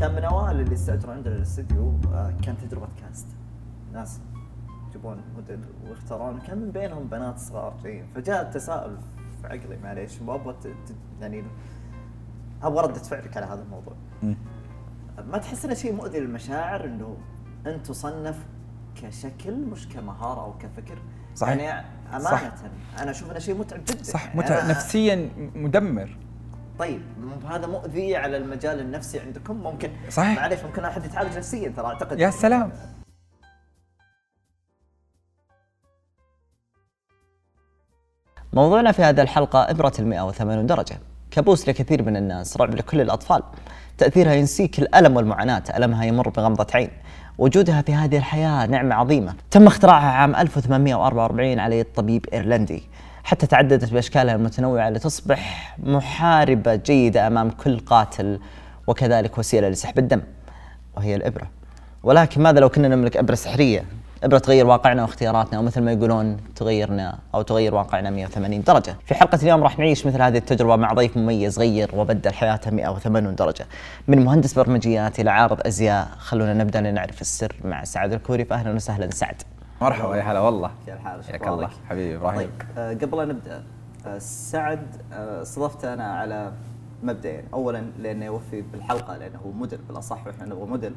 كان من أوائل اللي استأجروا عندنا الاستديو آه، كان تجربة كاست ناس يجيبون موديل ويختارون كان من بينهم بنات صغار جايين فجاء التساؤل في عقلي معليش وابغى يعني أبغى ردة فعلك على هذا الموضوع. ما تحس إنه شيء مؤذي للمشاعر إنه أنت تصنف كشكل مش كمهارة أو كفكر صحيح. يعني أمانة صح. أنا أشوف إنه شيء متعب جدا صح يعني متعب نفسيا مدمر طيب هذا مؤذي على المجال النفسي عندكم؟ ممكن صحيح. معليش ممكن أحد يتعالج نفسيا ترى أعتقد. يا سلام. موضوعنا في هذه الحلقة إبرة المئة وثمانون درجة. كابوس لكثير من الناس رعب لكل الأطفال. تأثيرها ينسيك الألم والمعاناة ألمها يمر بغمضة عين. وجودها في هذه الحياة نعمة عظيمة. تم اختراعها عام 1844 على يد طبيب إيرلندي. حتى تعددت بأشكالها المتنوعة لتصبح محاربة جيدة أمام كل قاتل وكذلك وسيلة لسحب الدم وهي الإبرة. ولكن ماذا لو كنا نملك إبرة سحرية؟ إبرة تغير واقعنا واختياراتنا ومثل ما يقولون تغيرنا أو تغير واقعنا 180 درجة. في حلقة اليوم راح نعيش مثل هذه التجربة مع ضيف مميز غير وبدل حياته 180 درجة. من مهندس برمجيات إلى عارض أزياء خلونا نبدأ لنعرف السر مع سعد الكوري. فأهلا وسهلا سعد. مرحبا يا هلا والله. كيف الحال حياك؟ الله حبيبي إبراهيم. طيب آه قبل أن نبدأ آه سعد آه صدفت أنا على مبدئين. اولا لأنه يوفي بالحلقة لأنه هو موديل بالأصح وإحنا نبغى موديل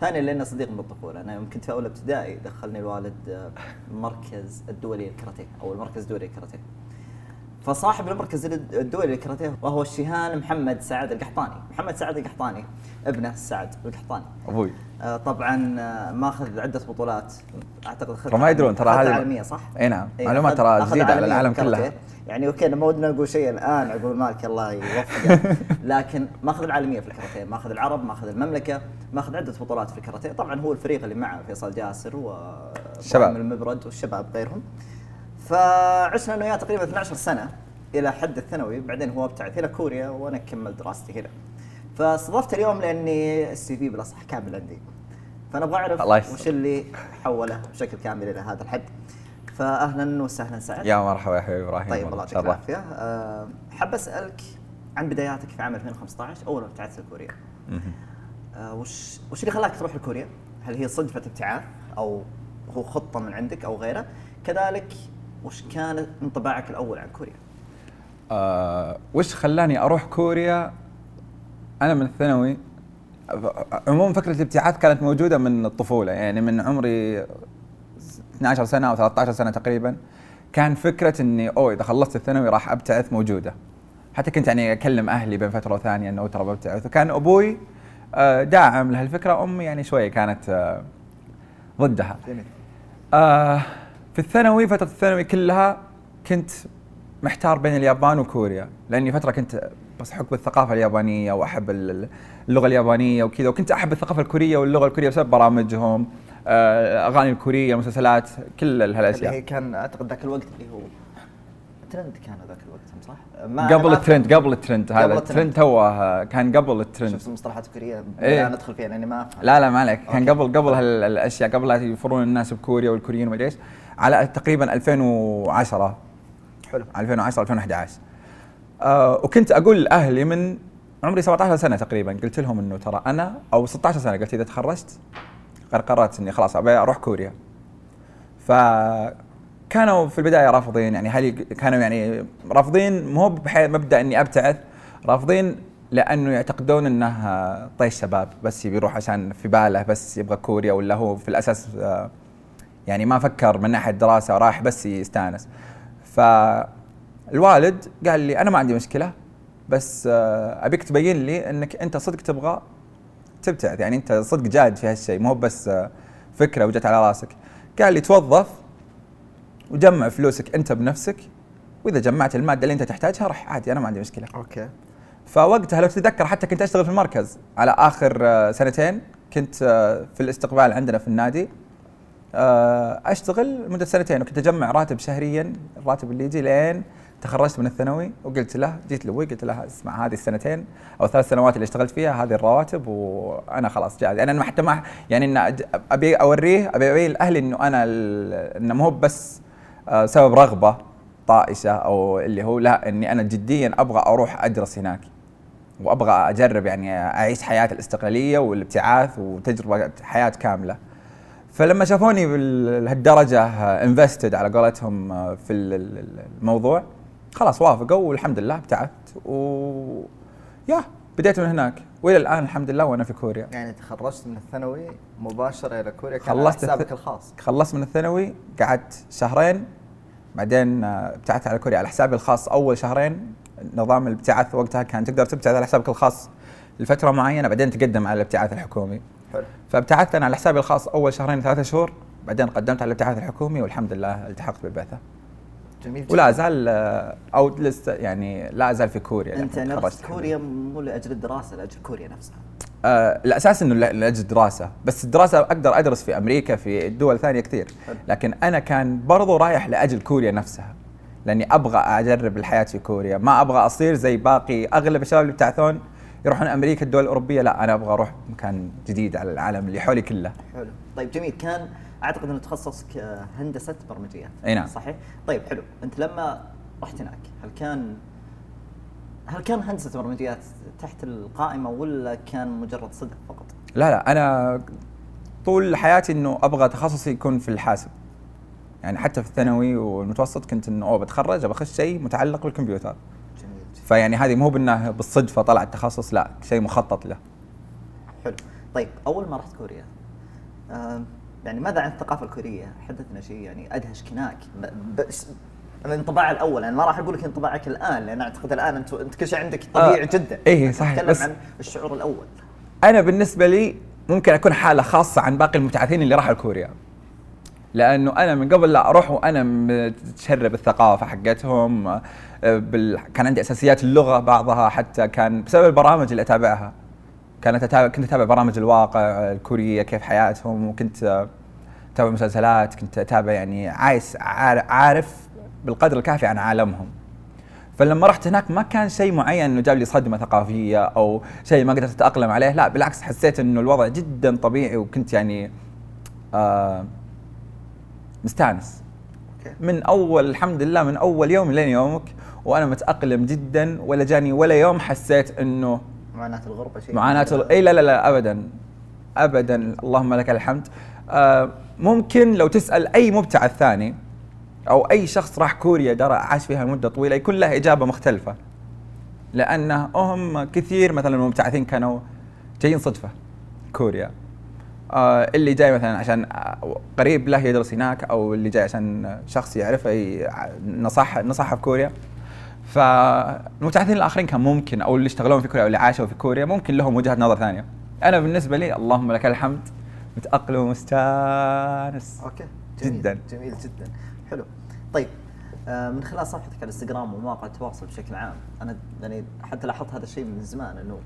ثانيا لأنه صديق من الطفولة. أنا يوم كنت في اولى ابتدائي دخلني الوالد آه، المركز الدولي للكاراتيه أو المركز الدولي للكاراتيه فصاحب المركز الدولي للكاراتيه وهو الشيهان محمد سعد القحطاني. محمد سعد القحطاني ابنه سعد القحطاني. أبوي. آه، طبعا آه، ماخذ عدة بطولات. أعتقد ترى ما يدرون، ترى هذه- عالمية صح؟ إي نعم. معلومات ترى جديده على العالم. كلها يعني okay ما ودنا نقول شيء الآن عقول مالك الله يوفقه لكن ماخذ العالمية في الكاراتيه. ماخذ العرب ماخذ المملكة ماخذ عدة بطولات في الكاراتيه. طبعا هو الفريق اللي معه فيصل جاسر و الشباب. المبرد والشباب غيرهم. فعشنا أنا وياه تقريبا 12 سنة إلى حد الثانوي بعدين هو ابتعث إلى كوريا وأنا كملت دراستي هنا فاستضفت اليوم لأني السي في بالأصح كامل عندي فانا أبغى اعرف. وش اللي حوله بشكل كامل إلى هذا الحد فاهلا وسهلا سعد يا مرحبا يا حبيبي إبراهيم طيب الله يعطيك. العافية أه حاب أسألك عن بداياتك في عام 2015 أول ما ابتعثت لكوريا. أه وش وش اللي خلاك تروح لكوريا؟ هل هي صدفة ابتعاث أو هو خطة من عندك أو غيره؟ كذلك وش كان انطباعك الأول عن كوريا؟ آه وش خلاني أروح كوريا؟ أنا من الثانوي. عموما فكرة الابتعاث كانت موجودة من الطفولة يعني من عمري 12 سنة أو 13 سنة تقريبا. كان فكرة إني أوه إذا خلصت الثانوي راح أبتعث موجودة. حتى كنت يعني أكلم أهلي بين فترة وثانية إنه ترى ببتعث. وكان أبوي آه، داعم لهالفكرة. أمي يعني شوية كانت آه، ضدها. جميل. آه الثانوي فترة الثانوي كلها كنت محتار بين اليابان وكوريا لأني فترة كنت بس حكم الثقافة اليابانية وأحب ال- اللغة اليابانية وكذا وكنت أحب الثقافة الكورية واللغة الكورية بسبب برامجهم آه، الاغاني الكورية المسلسلات كل اللي هي هالاشياء كان أعتقد ذاك الوقت اللي هو ترند كان ذاك الوقت صح؟ ما قبل الترند قبل الترند هذا الترند. توه كان قبل الترند. شفت المصطلحات الكورية؟ إيه. لا ندخل فيها لأني ما أفهم. لا لا ما عليك. كان. قبل قبل هالأشياء قبل لا يفرون الناس بكوريا والكوريين وما إيش على تقريبا 2010 حلو. 2010 2011 آه وكنت أقول لأهلي من عمري 17 سنة تقريبا. قلت لهم إنه ترى أنا أو 16 سنة قلت إذا تخرجت قر- قررت إني خلاص أبي أروح كوريا. فكانوا في البداية رافضين يعني هل كانوا يعني رافضين؟ مو بحي- مبدأ إني أبتعث رافضين لأنه يعتقدون إنه طيش شباب بس يبي يروح عشان في باله بس يبغى كوريا ولا هو في الأساس آه، يعني ما فكر من ناحية دراسة رايح بس يستانس. فالوالد قال لي أنا ما عندي مشكلة بس آه، أبيك تبين لي إنك أنت صدق تبغى تبتعث يعني أنت صدق جاد في هالشيء مو بس آه، فكرة وجت على راسك. قال لي توظف وجمع فلوسك انت بنفسك وإذا جمعت المادة اللي انت تحتاجها راح عادي أنا ما عندي مشكلة. أوكي. فوقتها لو تتذكر حتى كنت أشتغل في المركز على آخر آه، سنتين كنت آه، في الاستقبال عندنا في النادي آه، أشتغل مده سنتين وكنت أجمع راتب شهريا الراتب اللي يجي لين تخرجت من الثانوي وقلت له جيت لأبوي قلت له اسمع هذه السنتين أو ثلاث سنوات اللي اشتغلت فيها هذه الرواتب وأنا خلاص جاهز. يعني أنا حتى ما يعني أج- أبي أوريه أبي ابين لأهلي إنه أنا إنه مو بس سبب رغبة طائشة أو اللي هو لا إني أنا جديا أبغى أروح ادرس هناك وأبغى أجرب يعني أعيش حياه الاستقلالية والابتعاث وتجربة حياة كاملة. فلما شافوني بهالدرجه انفستد على قولتهم آه، في ال- ال- الموضوع خلاص وافقوا والحمد لله ابتعثت و يا بديت من هناك. وإلى الآن الحمد لله وأنا في كوريا. يعني تخرجت من الثانوي مباشرة إلى كوريا كان خلصت حسابك الث- الخاص. خلصت من الثانوي قعدت شهرين بعدين آه، ابتعثت على كوريا على حسابي الخاص أول شهرين. نظام الابتعاث وقتها كان تقدر تبتعث على حسابك الخاص لفترة معينة بعدين تقدم على الابتعاث الحكومي. حلو. فابتعثت أنا على حسابي الخاص أول شهرين ثلاثة شهور بعدين قدمت على الابتعاث الحكومي والحمد لله التحقت بالبعثة. جميل ولا ازال آه، أو لست يعني لا ازال في كوريا. أنت يعني نفس كوريا مو لأجل الدراسة لأجل كوريا نفسها. آه الأساس إنه لأجل دراسة. بس الدراسة أقدر أدرس في أمريكا في دول ثانية كثير. لكن أنا كان برضو رايح لأجل كوريا نفسها. لأني أبغى أجرب الحياة في كوريا. ما أبغى أصير زي باقي أغلب الشباب اللي يبتعثون يروحون أمريكا الدول الأوروبية. لا أنا أبغى أروح مكان جديد على العالم اللي حولي كله. حلو. طيب جميل. كان أعتقد إنه تخصصك آه، هندسة برمجيات أي نعم. صحيح؟ طيب حلو. أنت لما رحت هناك هل كان هل كان هندسة برمجيات تحت القائمة ولا كان مجرد صدف فقط؟ لا لا. أنا طول حياتي إنه أبغى تخصصي يكون في الحاسب. يعني حتى في الثانوي والمتوسط كنت إنه أوه بتخرج بخش شيء متعلق بالكمبيوتر. جميل فيعني هذه مو بإنه بالصدفه طلع التخصص لا شيء مخطط له. حلو. طيب أول ما رحت كوريا آم، يعني ماذا عن الثقافة الكورية؟ حدثنا شيء يعني ادهشك هناك ب- بس الانطباع الأول أنا ما راح أقول لك انطباعك الآن لأن أعتقد الآن انت أنت كل شيء عندك طبيعي آه، جدا. إيه، صحيح، أتكلم بس- عن الشعور الأول. أنا بالنسبة لي ممكن أكون حالة خاصة عن باقي المبتعثين اللي راحوا لكوريا لأنه أنا من قبل لا أروح وأنا متشرب الثقافة حقتهم آه، بال... كان عندي أساسيات اللغة بعضها حتى كان بسبب البرامج اللي أتابعها. كانت أتابع كنت أتابع برامج الواقع الكورية كيف حياتهم وكنت آه، أتابع مسلسلات كنت أتابع يعني عايز عار- عارف بالقدر الكافي عن عالمهم. فلما رحت هناك ما كان شيء معين إنه جاب لي صدمة ثقافية أو شيء ما قدرت أتأقلم عليه. لا بالعكس حسيت إنه الوضع جدا طبيعي وكنت يعني آه مستانس. من أول الحمد لله من أول يوم لين يومك وأنا متأقلم جدا ولا جاني ولا يوم حسيت إنه معاناة الغربة شيء. معاناة ال- اي لا لا لا ابدا. ابدا. اللهم لك الحمد. آه ممكن لو تسأل أي مبتعث ثاني أو أي شخص راح كوريا درى عاش فيها مده طويلة يكون له إجابة مختلفة. لأنه هم كثير مثلا المبتعثين كانوا جايين صدفة كوريا. آه اللي جاي مثلا عشان قريب له يدرس هناك أو اللي جاي عشان شخص يعرفه نصح نصحه في كوريا. فالمبتعثين الآخرين كان ممكن أو اللي اشتغلون في كوريا أو اللي عاشوا في كوريا ممكن لهم وجهة نظر ثانية. أنا بالنسبة لي اللهم لك الحمد. متأقلم ومستانس. أوكي. جميل. جداً. جميل جدا. حلو. طيب آه، من خلال صفحتك على الانستغرام ومواقع التواصل بشكل عام أنا يعني حتى لاحظت هذا الشيء من زمان إنه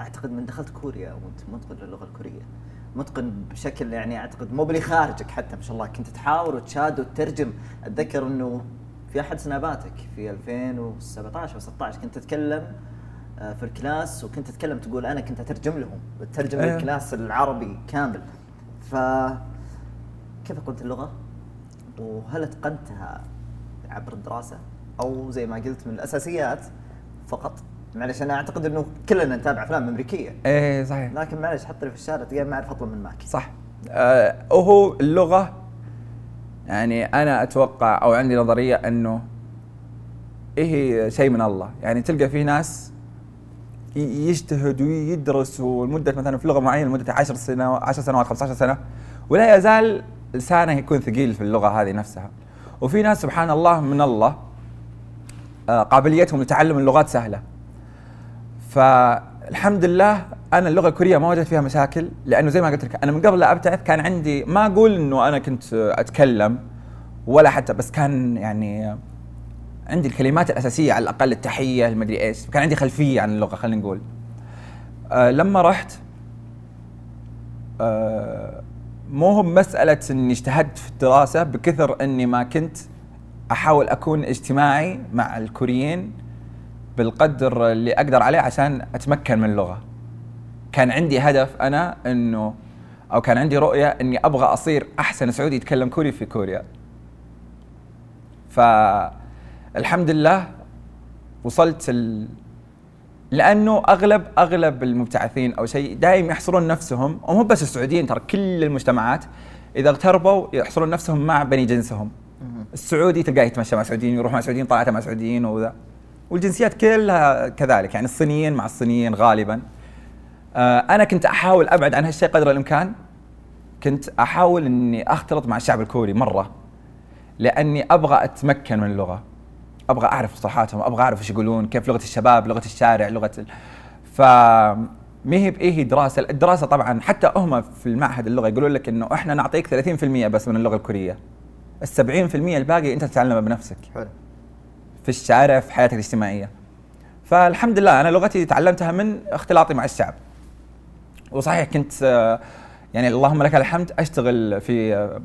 أعتقد من دخلت كوريا وأنت متقن للغة الكورية. متقن بشكل يعني أعتقد مو بلي خارجك حتى ما شاء الله كنت تحاور وتشاد وتترجم. أتذكر إنه في أحد سناباتك في 2017 أو 16 كنت تتكلم آه، في ال class وكنت تتكلم تقول أنا كنت أترجم لهم تترجم أيوه. ال class العربي كامل ف كيف قلت اللغة؟ وهل أتقنتها عبر الدراسة أو زي ما قلت من الأساسيات فقط؟ معلش أنا أعتقد إنه كلنا نتابع أفلام أمريكية إيه صحيح لكن معلش حطني في الشارع تلقى ما أعرف أطلب من ماك صح آه وهو اللغة يعني أنا أتوقع أو عندي نظرية أنه إيه شيء من الله. يعني تلقى في ناس يجتهد ويدرس ولمدة مثلا في لغة معينة لمدة 10 سنوات 10 سنوات 15 سنة ولا يزال لسانه يكون ثقيل في اللغة هذه نفسها. وفي ناس سبحان الله من الله آه قابليتهم لتعلم اللغات سهلة. فالحمد لله أنا اللغة الكورية ما وجدت فيها مشاكل لأنه زي ما قلت لك أنا من قبل لا أبتعث كان عندي ما أقول إنه أنا كنت أتكلم ولا حتى بس كان يعني عندي الكلمات الأساسية على الأقل التحية المدري إيش كان عندي خلفية عن اللغة خلينا نقول. آه لما رحت آه مو هو مسألة إني اجتهدت في الدراسة بكثر إني ما كنت أحاول أكون اجتماعي مع الكوريين بالقدر اللي أقدر عليه عشان أتمكن من اللغة. كان عندي هدف أنا إنه أو كان عندي رؤية إني أبغى أصير أحسن سعودي يتكلم كوري في كوريا. فالحمد لله وصلت ال... لأنه أغلب أغلب المبتعثين أو شيء دائما يحصرون نفسهم ومو بس السعوديين ترى كل المجتمعات إذا اغتربوا يحصرون نفسهم مع بني جنسهم. السعودي تلقاه يتمشى مع سعوديين يروح مع سعوديين طلعته مع سعوديين وذا. والجنسيات كلها كذلك يعني الصينيين مع الصينيين غالبا. أنا كنت أحاول أبعد عن هالشيء قدر الإمكان. كنت أحاول إني أختلط مع الشعب الكوري مرة لأني أبغى أتمكن من اللغة. أبغى أعرف مصطلحاتهم أبغى أعرف إيش يقولون كيف لغة الشباب لغة الشارع لغة ال... ف ما هي بايه دراسه الدراسة؟ طبعا حتى هم في المعهد اللغة يقولون لك إنه إحنا نعطيك 30% بس من اللغة الكورية. ال 70% الباقي أنت تتعلمه بنفسك. حلو. في الشارع في حياتك الاجتماعية. فالحمد لله أنا لغتي تعلمتها من اختلاطي مع الشعب. وصحيح كنت آه، يعني اللهم لك الحمد أشتغل في آه،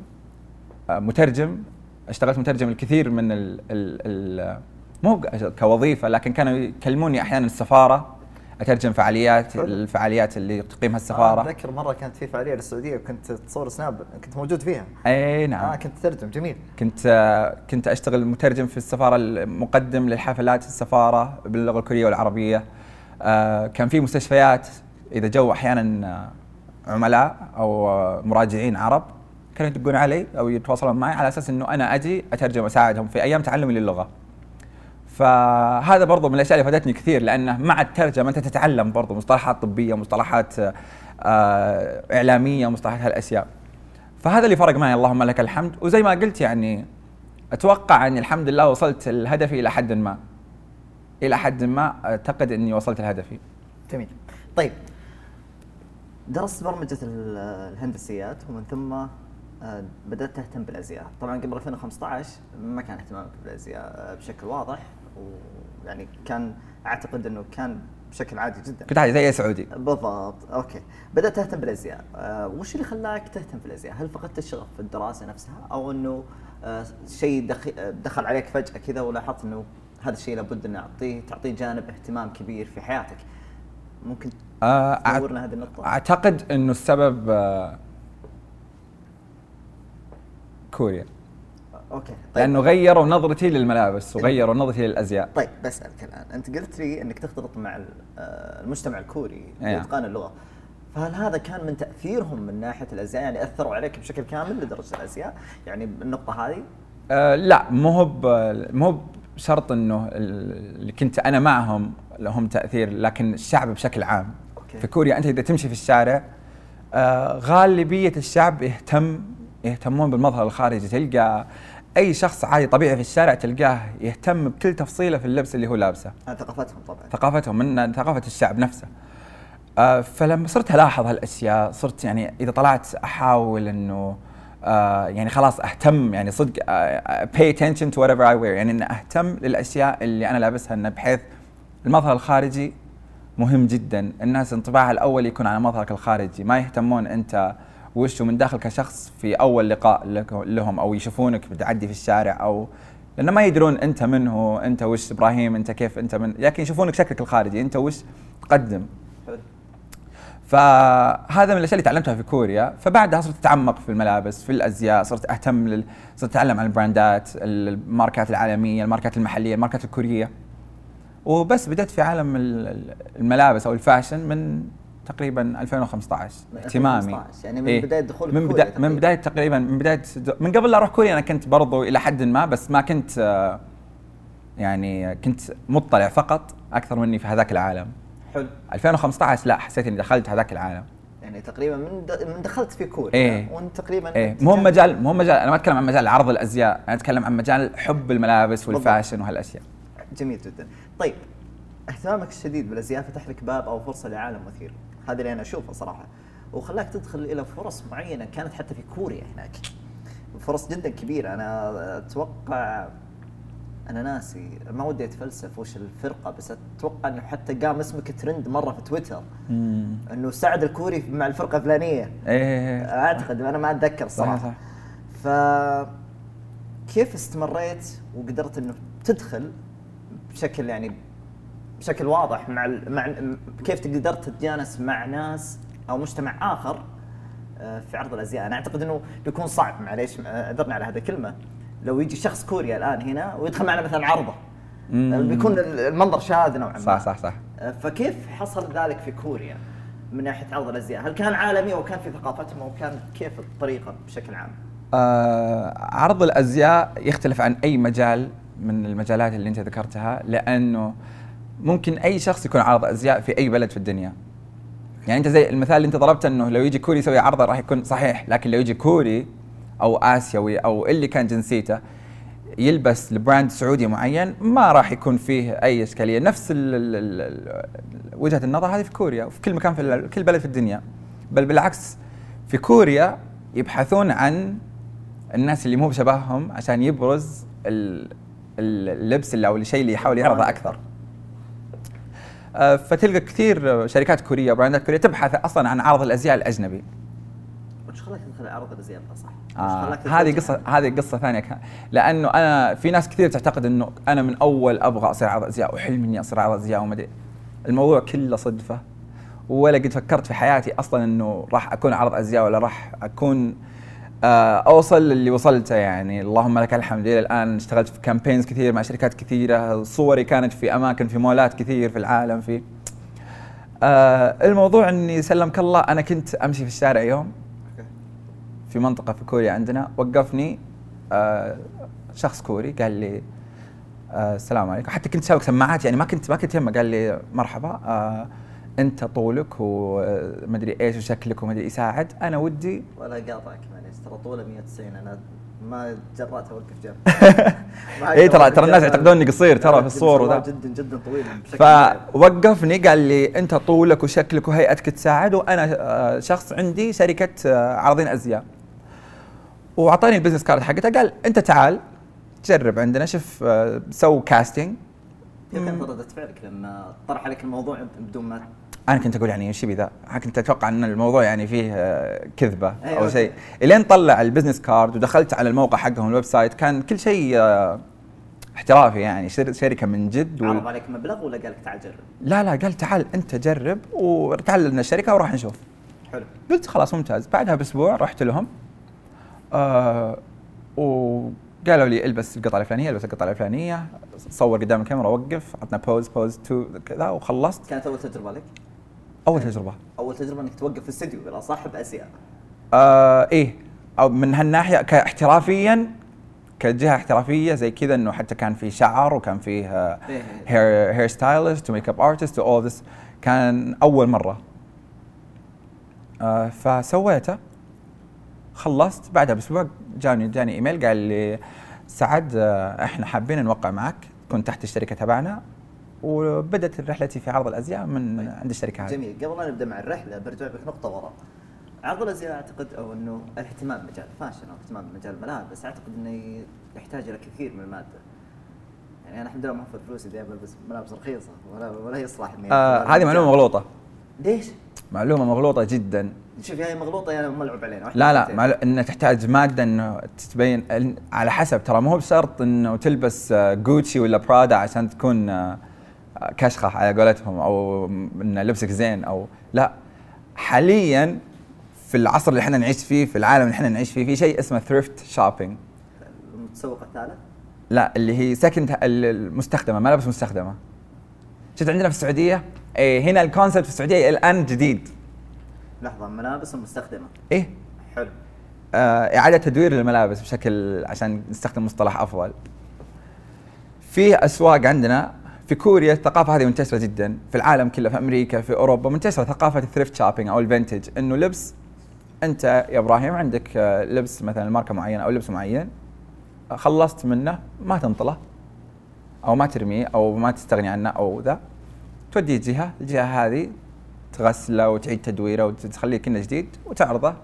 آه، مترجم اشتغلت مترجم الكثير من ال ال ال مو كوظيفة لكن كانوا يكلموني أحيانا السفارة أترجم فعاليات حلو. الفعاليات اللي تقيمها آه السفارة. أتذكر مرة كانت في فعالية للسعودية وكنت تصور سناب كنت موجود فيها. إي نعم. آه كنت ترجم جميل. كنت آه، كنت أشتغل مترجم في السفارة المقدم للحفلات السفارة باللغة الكورية والعربية. آه، كان في مستشفيات إذا جو أحيانا آه، عملاء أو آه، مراجعين عرب كانوا يدقون علي أو يتواصلون معي على أساس إنه أنا أجي أترجم وأساعدهم في أيام تعلمي للغة. فهذا برضو من الأشياء اللي فادتني كثير لأنه مع الترجمة أنت تتعلم برضو مصطلحات طبية مصطلحات آه، إعلامية مصطلحات هالأشياء. فهذا اللي فرق معي اللهم لك الحمد. وزي ما قلت يعني أتوقع أني الحمد لله وصلت لهدفي إلى حد ما. إلى حد ما أعتقد إني وصلت لهدفي جميل. طيب درست برمجة ال- الهندسيات ومن ثم آه، بدأت تهتم بالأزياء. طبعا قبل 2015 ما كان اهتمامك بالأزياء آه، بشكل واضح ويعني كان أعتقد أنه كان بشكل عادي جدا. كنت عادي زي أي سعودي. بالضبط. أوكي. بدأت تهتم بالأزياء. آه وش اللي خلاك تهتم في الازياء هل فقدت الشغف في الدراسة نفسها أو إنه آه شيء دخل, دخل عليك فجأة كذا ولاحظت إنه هذا الشيء لابد ان اعطيه تعطيه جانب اهتمام كبير في حياتك؟ ممكن آه، أع- تنورنا هذه النقطة. أعتقد إنه السبب آه، كوريا. okay طيب. لأنه غيروا نظرتي للملابس وغيروا نظرتي للأزياء. طيب بسالك الآن. أنت قلت لي إنك تختلط مع آه، المجتمع الكوري في أيوة. اتقان اللغة. فهل هذا كان من تأثيرهم من ناحية الأزياء؟ يعني أثروا عليك بشكل كامل لدرجة الأزياء؟ يعني النقطه هذه؟ آه لا مو هو مو هو بشرط إنه ال- اللي كنت أنا معهم لهم تأثير لكن الشعب بشكل عام. okay. في كوريا. أنت إذا تمشي في الشارع آه غالبية الشعب يهتم يهتمون بالمظهر الخارجي. تلقى أي شخص عادي طبيعي في الشارع تلقاه يهتم بكل تفصيله في اللبس اللي هو لابسه. آه، ثقافتهم طبعا. ثقافتهم من ثقافة الشعب نفسه. آه، فلما صرت ألاحظ هالأشياء صرت يعني إذا طلعت أحاول إنه آه، يعني خلاص أهتم يعني صدق آه، pay attention to whatever I wear. يعني ان أهتم للأشياء اللي أنا لابسها إنه بحيث المظهر الخارجي مهم جدا الناس انطباعها الأول يكون على مظهرك الخارجي. ما يهتمون أنت وش من داخل كشخص في أول لقاء لهم أو يشوفونك بتعدي في الشارع أو لأن ما يدرون أنت من هو أنت وش إبراهيم أنت كيف أنت من لكن يشوفونك شكلك الخارجي. أنت وش تقدم. فهذا من الأشياء اللي تعلمتها في كوريا. فبعدها صرت أتعمق في الملابس في الأزياء صرت أهتم لل... صرت أتعلم عن البراندات الماركات العالمية الماركات المحلية الماركات الكورية. وبس بدأت في عالم ال- ال- الملابس أو الفاشن من تقريبا 2015 من اهتمامي 2015 يعني من إيه. بداية دخولك من بداية من. بداية تقريبا من بداية من قبل لا أروح كوريا أنا كنت برضو إلى حد ما بس ما كنت آه، يعني كنت مطلع فقط أكثر مني في هذاك العالم حلو 2015 لا حسيت إني دخلت هذاك العالم يعني تقريبا من. من دخلت في كوريا إيه. وأنت تقريبا أنت مو مجال مو مجال أنا ما أتكلم عن مجال عرض الأزياء أنا أتكلم عن مجال حب الملابس. والفاشن وهالأشياء جميل جدا. طيب اهتمامك الشديد بالازياء فتح لك باب أو فرصة لعالم مثير. هذا اللي أنا اشوفه صراحة. وخلاك تدخل إلى فرص معينة كانت حتى في كوريا هناك. فرص جدا كبيرة. أنا أتوقع أنا ناسي ما ودي أتفلسف وش الفرقة بس أتوقع إنه حتى قام اسمك ترند مرة في تويتر. إنه سعد الكوري مع الفرقة الفلانية. إيه. أعتقد أنا ما أتذكر الصراحه صح. ف كيف استمريت وقدرت إنه تدخل بشكل يعني بشكل واضح مع ال- مع كيف قدرت تتجانس مع ناس أو مجتمع آخر آه، في عرض الأزياء أنا أعتقد إنه بيكون صعب معليش اعذرني على هذه الكلمة لو يجي شخص كوريا الآن هنا ويدخل معنا مثلا عرضه. آه، بيكون ال- المنظر شاذ نوعا ما صح صح صح آه، فكيف حصل ذلك في كوريا من ناحية عرض الأزياء؟ هل كان عالمي أو كان في ثقافتهم أو كان كيف الطريقة بشكل عام؟ آه عرض الأزياء يختلف عن أي مجال من المجالات اللي انت ذكرتها لأنه ممكن أي شخص يكون عارض أزياء في أي بلد في الدنيا. يعني أنت زي المثال اللي أنت ضربته إنه لو يجي كوري يسوي عرضه راح يكون صحيح لكن لو يجي كوري أو آسيوي أو اللي كان جنسيته يلبس ل brand سعودي معين ما راح يكون فيه أي إشكالية. نفس ال ال ال وجهة النظر هذه في كوريا وفي كل مكان في كل بلد في الدنيا. بل بالعكس في كوريا يبحثون عن الناس اللي مو بشبههم عشان يبرز اللبس اللي أو الشيء اللي يحاول يعرضه أكثر. آه، فتلقى كثير شركات كورية وبراندات كورية تبحث أصلا عن عرض الأزياء الأجنبي. وش خلاك تدخل عرض الأزياء صح؟ آه هذه قصة هذه قصة ثانية كان. لأنه أنا في ناس كثير تعتقد إنه أنا من أول أبغى أصير عرض أزياء وحلمي إني أصير عرض أزياء وما أدري. الموضوع كله صدفة ولا قد فكرت في حياتي أصلا إنه راح أكون عرض أزياء ولا راح أكون أوصل للي وصلته يعني. اللهم لك الحمد. إلى الآن اشتغلت في كامبينز كثير مع شركات كثيرة. صوري كانت في أماكن في مولات كثير في العالم في آه الموضوع إني سلمك الله أنا كنت أمشي في الشارع يوم في منطقة في كوريا عندنا. وقفني آه شخص كوري قال لي آه السلام عليكم. حتى كنت سابق سماعات يعني ما كنت ما كنت يهمه. قال لي مرحبا آه أنت طولك ومدري إيش وشكلك ومدري يساعد أنا ودي ولا قاطعك ترى طوله 190 أنا ما جرأت اوقف جنب اي ترى ترى الناس يعتقدون اني قصير ترى في الصور وذا. جدا جدا طويل فوقفني قال لي أنت طولك وشكلك وهيئتك تساعد وأنا آه، شخص عندي شركة آه، عارضين أزياء. وأعطاني ال business card حقته قال أنت تعال جرب عندنا شوف آه، سو casting كيف كانت ردة فعلك لما طرح عليك الموضوع بدون ما أنا كنت أقول يعني إيش ذا؟ كنت أتوقع إن الموضوع يعني فيه آه، كذبة أيوة أو شيء إلين طلع ال business card ودخلت على الموقع حقهم ال website كان كل شيء آه، احترافي يعني شركة من جد عرض عليك مبلغ ولا قال لك تعال جرب؟ لا لا قال تعال أنت جرب وتعال لنا الشركة وراح نشوف حلو قلت خلاص ممتاز بعدها بأسبوع رحت لهم آه وقالوا لي إلبس القطعة الفلانية إلبس القطعة الفلانية صور قدام الكاميرا وقف عطنا pose pose two كذا وخلصت كانت أول تجربة لك؟ أول تجربة. أول تجربة إنك توقف في الاستديو بالاصح باسيا آه إيه. أو من هالناحية كاحترافيا كجهة احترافية زي كذا إنه حتى كان في شعر وكان فيه hair hair stylist و make up artist و all this كان أول مرة. آه فسويته. خلصت. بعدها بأسبوع جاني جاني إيميل قال لي سعد آه، إحنا حابين نوقع معك. كنت تحت الشركة تبعنا. وبدأت رحلتي في عرض الأزياء من طيب. عند الشركة هذه. جميل، قبل لا نبدأ مع الرحلة برجع بك نقطة وراء. عرض الأزياء أعتقد أو إنه الاهتمام بمجال الفاشن أو اهتمام بمجال الملابس أعتقد إنه يحتاج إلى كثير من المادة. يعني أنا الحمد لله موفر فلوسي ذي بلبس ملابس رخيصة ولا ولا يصلح إني آه هذه معلومة مغلوطة. ليش؟ معلومة مغلوطة جدا. شوف هي مغلوطة يعني ملعوب علينا لا لا مع انه تحتاج مادة إنه تتبين على حسب ترى مو بشرط إنه تلبس جوتشي ولا برادا عشان تكون آه، كشخة على قولتهم أو إن لبسك زين أو لا. حاليا في العصر اللي إحنا نعيش فيه في العالم اللي إحنا نعيش فيه في شيء اسمه thrift shopping المتسوق الثالث لا اللي هي second المستخدمة ملابس مستخدمة. شفت عندنا في السعودية؟ إيه هنا ال concept في السعودية الآن جديد. لحظة ملابس مستخدمه إيه. حلو. آه إعادة تدوير الملابس بشكل عشان نستخدم مصطلح أفضل. في أسواق عندنا. في كوريا الثقافة هذه منتشرة جدا في العالم كله في أمريكا في أوروبا منتشرة ثقافة ال thrift shopping أو ال vintage إنه لبس أنت يا إبراهيم عندك آه، لبس مثلا ماركه معينة أو لبس معين خلصت منه ما تنطله أو ما ترميه أو ما تستغني عنه أو ذا توديه جهة الجهة هذه تغسله وتعيد تدويره وتخليه كأنه جديد وتعرضه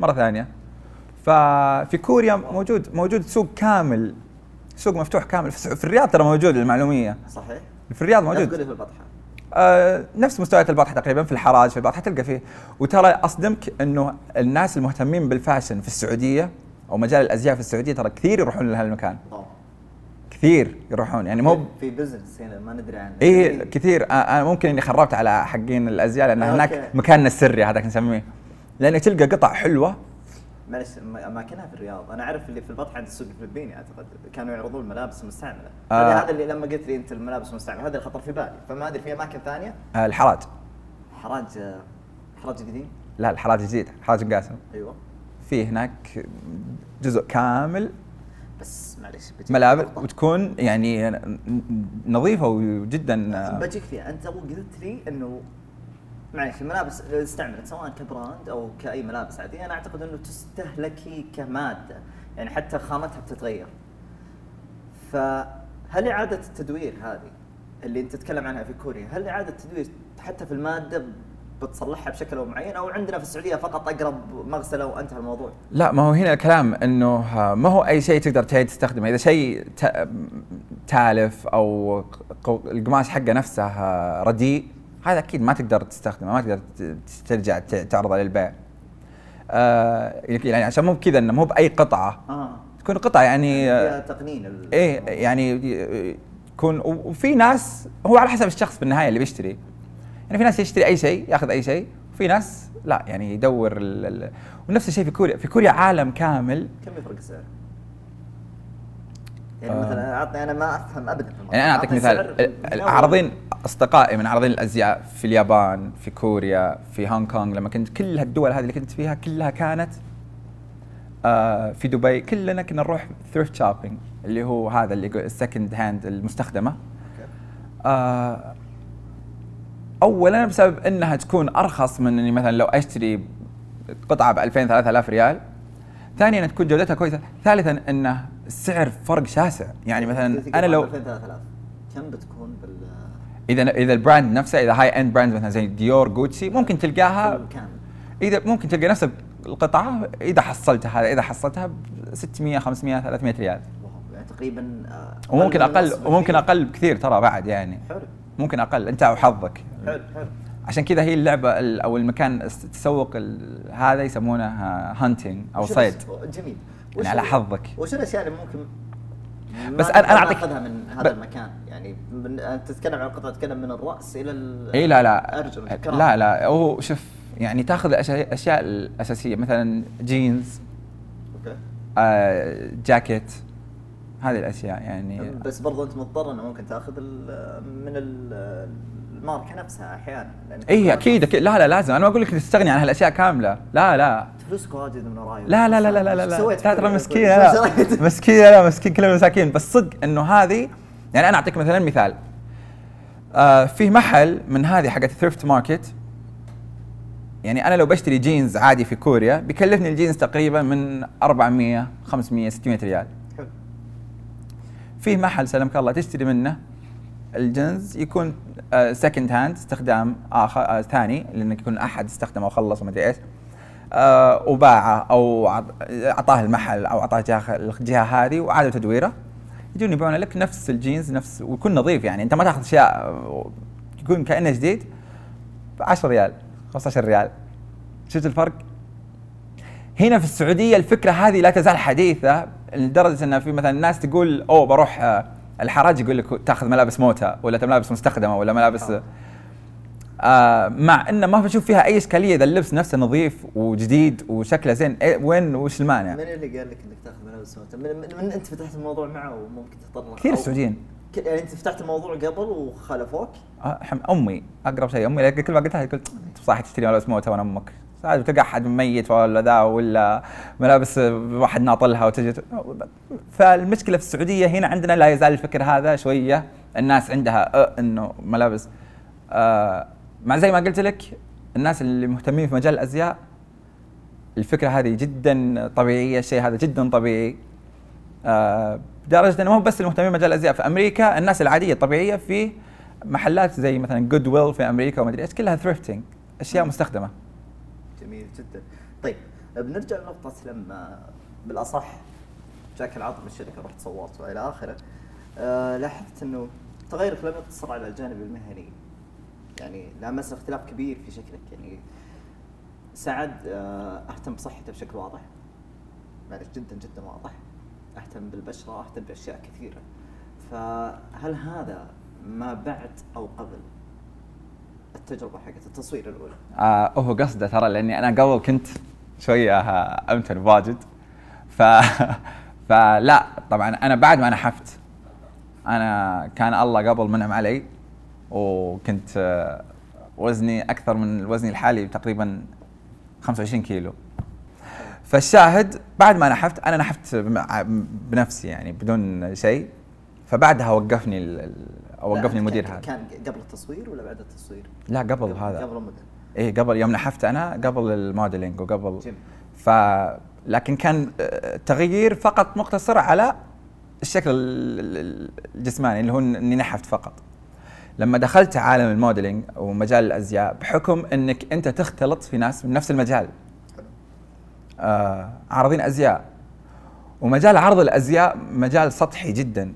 مرة ثانية. ففي كوريا موجود موجود سوق كامل سوق مفتوح كامل في الرياض ترى موجود المعلومية. صحيح. في الرياض موجود. في البطحة. آه نفس مستويات البطحة تقريبا في الحراج في البطحة تلقى فيه. وترى أصدمك إنه الناس المهتمين بال fashion في السعودية أو مجال الأزياء في السعودية ترى كثير يروحون لهالمكان كثير يروحون يعني مو في business هنا ما ندري عنه. اي كثير. أنا ممكن إني خربت على حقين الأزياء لأن هناك مكاننا السري هذاك نسميه لانك تلقى قطع حلوة معلش أماكنها في الرياض. أنا أعرف اللي في البطحه عند السوق الفلبيني أعتقد. كانوا يعرضون ملابس مستعملة. آه. هذا اللي لما قلت لي أنت الملابس المستعمله هذا اللي خطر في بالي. فما أدري في أماكن ثانية؟ آه، الحراج. حراج حراج قديم لا الحراج جديد. حراج قاسم. أيوه. في هناك جزء كامل بس معلش ملابس. وتكون يعني نظيفة وجدا آه، بجيك فيها. أنت قلت لي إنه معلش الملابس اللي استعملت سواء كبراند أو كأي ملابس عادية أنا أعتقد إنه تستهلكي كمادة يعني حتى خامتها بتتغير. فهل إعادة التدوير هذه اللي أنت تتكلم عنها في كوريا هل إعادة التدوير حتى في المادة بتصلحها بشكل معين أو عندنا في السعودية فقط أقرب مغسله وانتهى الموضوع؟ لا ما هو هنا الكلام إنه آه، ما هو أي شيء تقدر تستخدمه. إذا شيء تالف أو القماش حقه نفسه آه، رديء هذا أكيد ما تقدر تستخدمه ما تقدر ترجع تعرضه للبيع. آه، يعني عشان مو بكذا إنه مو بأي قطعة. آه. تكون قطعة يعني آه، فيها تقنين إيه يعني يكون وفي ناس هو على حسب الشخص في النهايه اللي بيشتري. يعني في ناس يشتري أي شيء ياخذ أي شيء وفي ناس لا يعني يدور ال ال ونفس الشيء في كوريا. في كوريا عالم كامل كم يفرق السعر؟ يعني. مثلا اعطني أنا ما أفهم ابدا. يعني أنا أعطيك مثال العارضين أصدقائي من عارضين الأزياء في اليابان في كوريا في هونغ كونغ لما كنت كل هالدول هذه اللي كنت فيها كلها كانت آه في دبي كلنا كنا نروح thrift shopping اللي هو هذا اللي ال second hand المستخدمة. آه اولا بسبب إنها تكون أرخص من إني مثلا لو أشتري قطعة ب 2000 3000 ريال ثانيا تكون جودتها كويسة ثالثا إنه السعر فرق شاسع يعني مثلا أنا لو 2000 3000 كم بتكون بال اذا اذا ال brand نفسه اذا high end brand مثلا زي ديور جوتشي ممكن تلقاها اذا ممكن تلقى نفس القطعه اذا حصلتها هذا اذا حصلتها ب 600 500 300 ريال يعني تقريبا آه، وممكن أقل وممكن. أقل بكثير ترى بعد يعني حلو ممكن أقل انت وحظك حلو حلو عشان كذا هي اللعبه ال- أو المكان الس- تسوق ال- هذا يسمونه hunting أو صيد جميل يعني على حظك. وش الأشياء اللي ممكن بس نقدر أعطيك- ناخذها من ب- هذا المكان؟ يعني من أنت تتكلم عن القطعه تتكلم من الرأس إلى ال- إي لا لا. ارجل الكرام. لا لا. هو شوف يعني تأخذ الاشياء الأساسية مثلا جينز okay. آه جاكيت هذه الأشياء يعني. بس برضو أنت مضطر إنه ممكن تأخذ ال- من ال- الماركة نفسها أحيانا إي أكيد أكيد. لا لا لازم. أنا ما أقول لك تستغني عن هالأشياء كاملة. لا لا. فلوسك واجد من وراي. لا لا لا لا لا لا لا. ترى مسكينه لا؟ مسكينه لا مسكين كلنا مساكين. بس صدق إنه هذه يعني أنا اعطيك مثلا مثال. آه في محل من هذه حقت thrift market يعني أنا لو بشتري جينز عادي في كوريا بيكلفني الجينز تقريبا من 400 500 600 ريال. حلو. في محل سلمك الله تشتري منه الجنس يكون second hand استخدام آخر آه ثاني لأنك يكون أحد استخدمه وخلص وما أدري إيش. آه وباعه أو عط- أعطاه المحل أو أعطاه جهه الجهة هذه وعادوا تدويره. يجون يبيعون لك نفس الجينز نفس ويكون نظيف يعني. أنت ما تأخذ أشياء آه، يكون كأنه جديد ب 10 ريال 15 ريال. شفت الفرق؟ هنا في السعودية الفكرة هذه لا تزال حديثة لدرجة إن في مثلا ناس تقول أوه بروح آه، الحراج يقول لك تأخذ ملابس موتا ولا ملابس مستخدمة ولا ملابس آه مع إنه ما بشوف فيها أي إشكالية إذا اللبس نفسه نظيف وجديد وشكله زين إيه وين وش المانع؟ من اللي قال لك إنك تاخذ ملابس؟ من, من, من أنت فتحت الموضوع معه وممكن تتطرق كثير السعوديين يعني أنت فتحت الموضوع قبل وخالفوك؟ آه، أمي أقرب شيء أمي كل ما قلت لها قلت صح تشتري ملابس موته وأنا أمك عاد تلقى أحد ميت ولا ذا ولا ملابس واحد ناطلها وتجي فالمشكلة في السعودية هنا عندنا لا يزال الفكر هذا شوية الناس عندها أه إنه ملابس آه مع زي ما قلت لك الناس اللي مهتمين في مجال الأزياء الفكرة هذه جدا طبيعية الشيء هذا جدا طبيعي آه لدرجة إنه مو بس المهتمين بمجال الأزياء في أمريكا الناس العادية الطبيعية في محلات زي مثلا Goodwill في أمريكا وما أدري إيش كلها thrifting أشياء مستخدمة جميل جدا. طيب بنرجع لنقطة لما بالأصح جاك العرض من الشركة رحت صورت والى آخره. آه لاحظت إنه تغيرك لم يقتصر على الجانب المهني. يعني لامسنا اختلاف كبير في شكلك يعني سعد آه أهتم بصحته بشكل واضح. معلش جدا جدا واضح. أهتم بالبشرة أهتم بأشياء كثيرة. فهل هذا ما بعد أو قبل التجربة حقت التصوير الأولى؟ آه هو قصده ترى لأني أنا قبل كنت شوية آه، أمتن واجد ف فلا طبعا أنا بعد ما نحفت أنا كان الله قبل منعم علي وكنت آه، وزني أكثر من وزني الحالي تقريبا 25 كيلو. فالشاهد بعد ما نحفت أنا نحفت بنفسي يعني بدون شيء. فبعدها وقفني وقفني المدير هذا. كان قبل التصوير ولا بعد التصوير؟ لا قبل هذا. قبل الموديل إيه قبل يوم نحفت أنا قبل الموديلينج وقبل. جميل. ف لكن كان آه، تغيير فقط مقتصر على الشكل ال- ال- الجسماني اللي هو إني نحفت فقط. لما دخلت عالم ال modeling ومجال الأزياء بحكم إنك أنت تختلط في ناس من نفس المجال. آه عارضين أزياء. ومجال عرض الأزياء مجال سطحي جدا.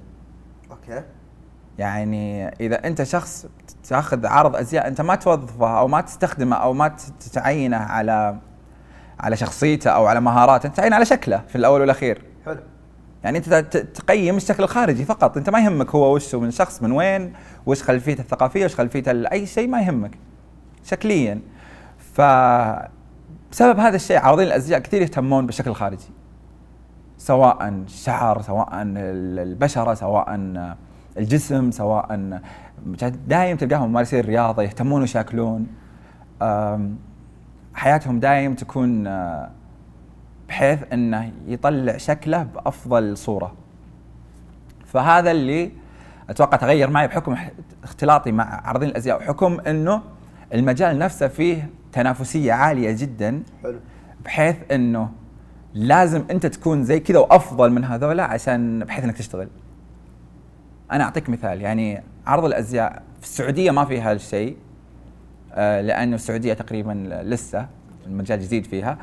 okay. يعني إذا أنت شخص تأخذ عارض أزياء أنت ما توظفه أو ما تستخدمه أو ما تعينه على على شخصيته أو على مهاراته أنت تعين على شكله في الأول والأخير. حلو. يعني انت تقيم الشكل الخارجي فقط. انت ما يهمك هو وش من شخص من وين وش خلفيته الثقافية وش خلفيته أي شيء ما يهمك شكليا. ف بسبب هذا الشيء عارضين الأزياء كثير يهتمون بالشكل الخارجي. سواء الشعر سواء ال- البشرة سواء الجسم سواء دايم تلقاهم ممارسين الرياضه يهتمون أم، حياتهم دايم تكون بحيث إنه يطلع شكله بأفضل صورة. فهذا اللي أتوقع تغير معي بحكم اختلاطي مع عارضين الأزياء وحكم إنه المجال نفسه فيه تنافسية عالية جدا. حلو. بحيث إنه لازم أنت تكون زي كذا وأفضل من هذولا عشان بحيث إنك تشتغل. أنا أعطيك مثال يعني عرض الأزياء في السعودية ما فيها هالشيء آه لأنه السعودية تقريبا لسه المجال جديد فيها.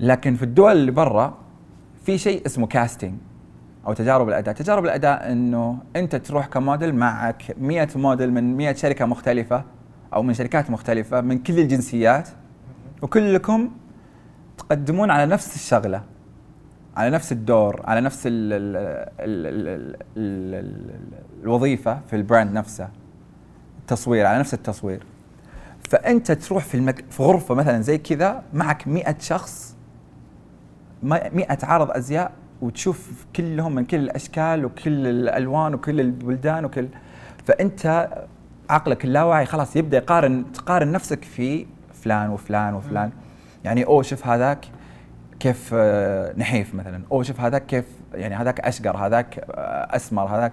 لكن في الدول اللي برا في شيء اسمه كاستنج أو تجارب الأداء، تجارب الأداء إنه أنت تروح كموديل معك 100 موديل من 100 شركة مختلفة أو من شركات مختلفة من كل الجنسيات وكلكم تقدمون على نفس الشغلة على نفس الدور على نفس ال ال ال ال الوظيفة في البراند نفسه التصوير على نفس التصوير. فأنت تروح في, المك... في غرفة مثلا زي كذا معك مئة شخص 100 عارض أزياء وتشوف كلهم من كل الأشكال وكل الألوان وكل البلدان وكل فأنت عقلك اللاواعي خلاص يبدأ يقارن تقارن نفسك في فلان وفلان وفلان. يعني أوه شوف هذاك كيف آه، نحيف مثلا. أوه شوف هذاك كيف يعني هذاك أشقر هذاك آه، أسمر هذاك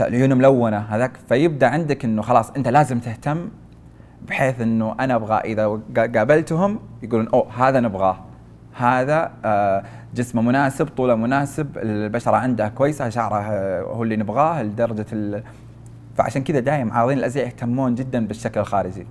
عيونه ملونة هذاك. فيبدأ عندك إنه خلاص أنت لازم تهتم بحيث إنه أنا أبغى إذا قا- قابلتهم يقولون أوه هذا نبغاه. هذا آه، جسمه مناسب طوله مناسب البشرة عنده كويسة شعره آه، هو اللي نبغاه لدرجة ال... فعشان كذا دايم عارضين الأزياء يهتمون جدا بالشكل الخارجي.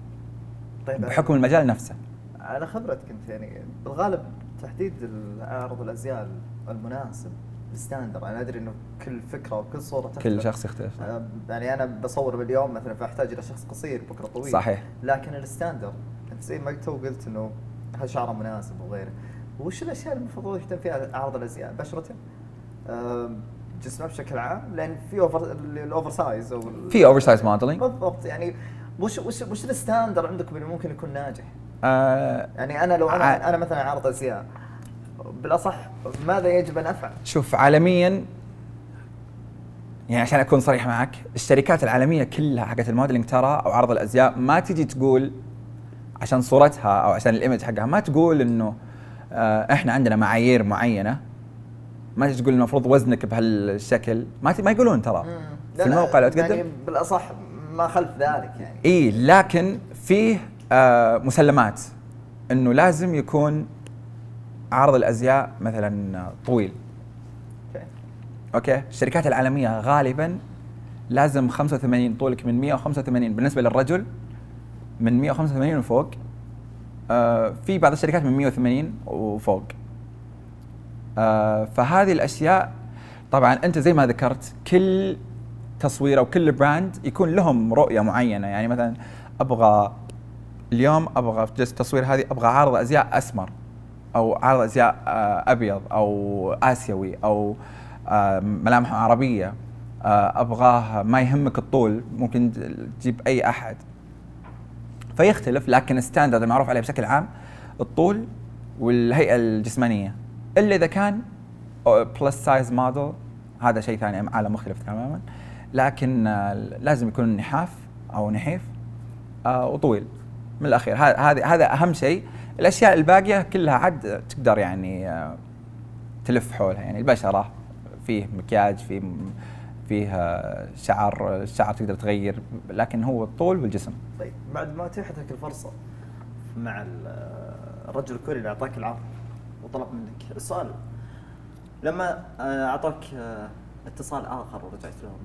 طيب بحكم المجال نفسه. على خبرتك أنت يعني بالغالب تحديد عارض الأزياء المناسب ال standard أنا أدري إنه كل فكرة وكل صورة تختلف. كل شخص يختلف. آه، يعني أنا بصور باليوم مثلا فأحتاج إلى شخص قصير بكرة طويل. صحيح. لكن ال standard زي ما تو قلت إنه هل شعره مناسب وغيره. وش الأشياء اللي المفروض يهتم فيها عارض الأزياء بشرته آه، جسمه بشكل عام لأن في over ال oversize أو في oversize modeling. بالضبط يعني وش وش وش ال standard عندكم اللي ممكن يكون ناجح؟ آه يعني أنا لو أنا أنا مثلا عارض أزياء بالأصح ماذا يجب أن أفعل؟ شوف عالميا يعني عشان أكون صريح معك الشركات العالمية كلها حقت ال modeling ترى أو عرض الأزياء ما تجي تقول عشان صورتها أو عشان ال image حقها ما تقول إنه آه إحنا عندنا معايير معينة. ما تقول المفروض وزنك بهالشكل. ما ما يقولون ترى. في الموقع لو تقدم. يعني بالأصح ما خلف ذلك يعني. إي لكن فيه آه مسلمات. إنه لازم يكون عارض الأزياء مثلا طويل. okay. okay؟ الشركات العالمية غالبا لازم 85 طولك من 185 بالنسبة للرجل من 185 وفوق. آه في بعض الشركات من 180 وفوق. آه فهذه الأشياء طبعا أنت زي ما ذكرت كل تصوير أو كل براند يكون لهم رؤية معينة. يعني مثلا أبغى اليوم أبغى في جلسه التصوير هذه أبغى عارض أزياء أسمر أو عارض أزياء آه، أبيض أو آسيوي أو آه، ملامح عربية. آه، ابغاه ما يهمك الطول ممكن تجيب أي أحد. فيختلف لكن ال standard المعروف عليه بشكل عام الطول والهيئة الجسمانية. إلا إذا كان plus size model هذا شيء ثاني عالم مختلف تماما. لكن لازم يكون نحاف أو نحيف آه، وطويل. من الأخير هذا هذا أهم شيء. الأشياء الباقية كلها عاد تقدر يعني آه، تلف حولها. يعني البشرة فيه مكياج فيه فيه آه، شعر الشعر تقدر تغير لكن هو الطول والجسم طيب بعد ما اتيحت لك الفرصة مع ال- الرجل الكوري اللي أعطاك العرض وطلب منك السؤال لما آه، أعطاك آه، اتصال آخر ورجعت لهم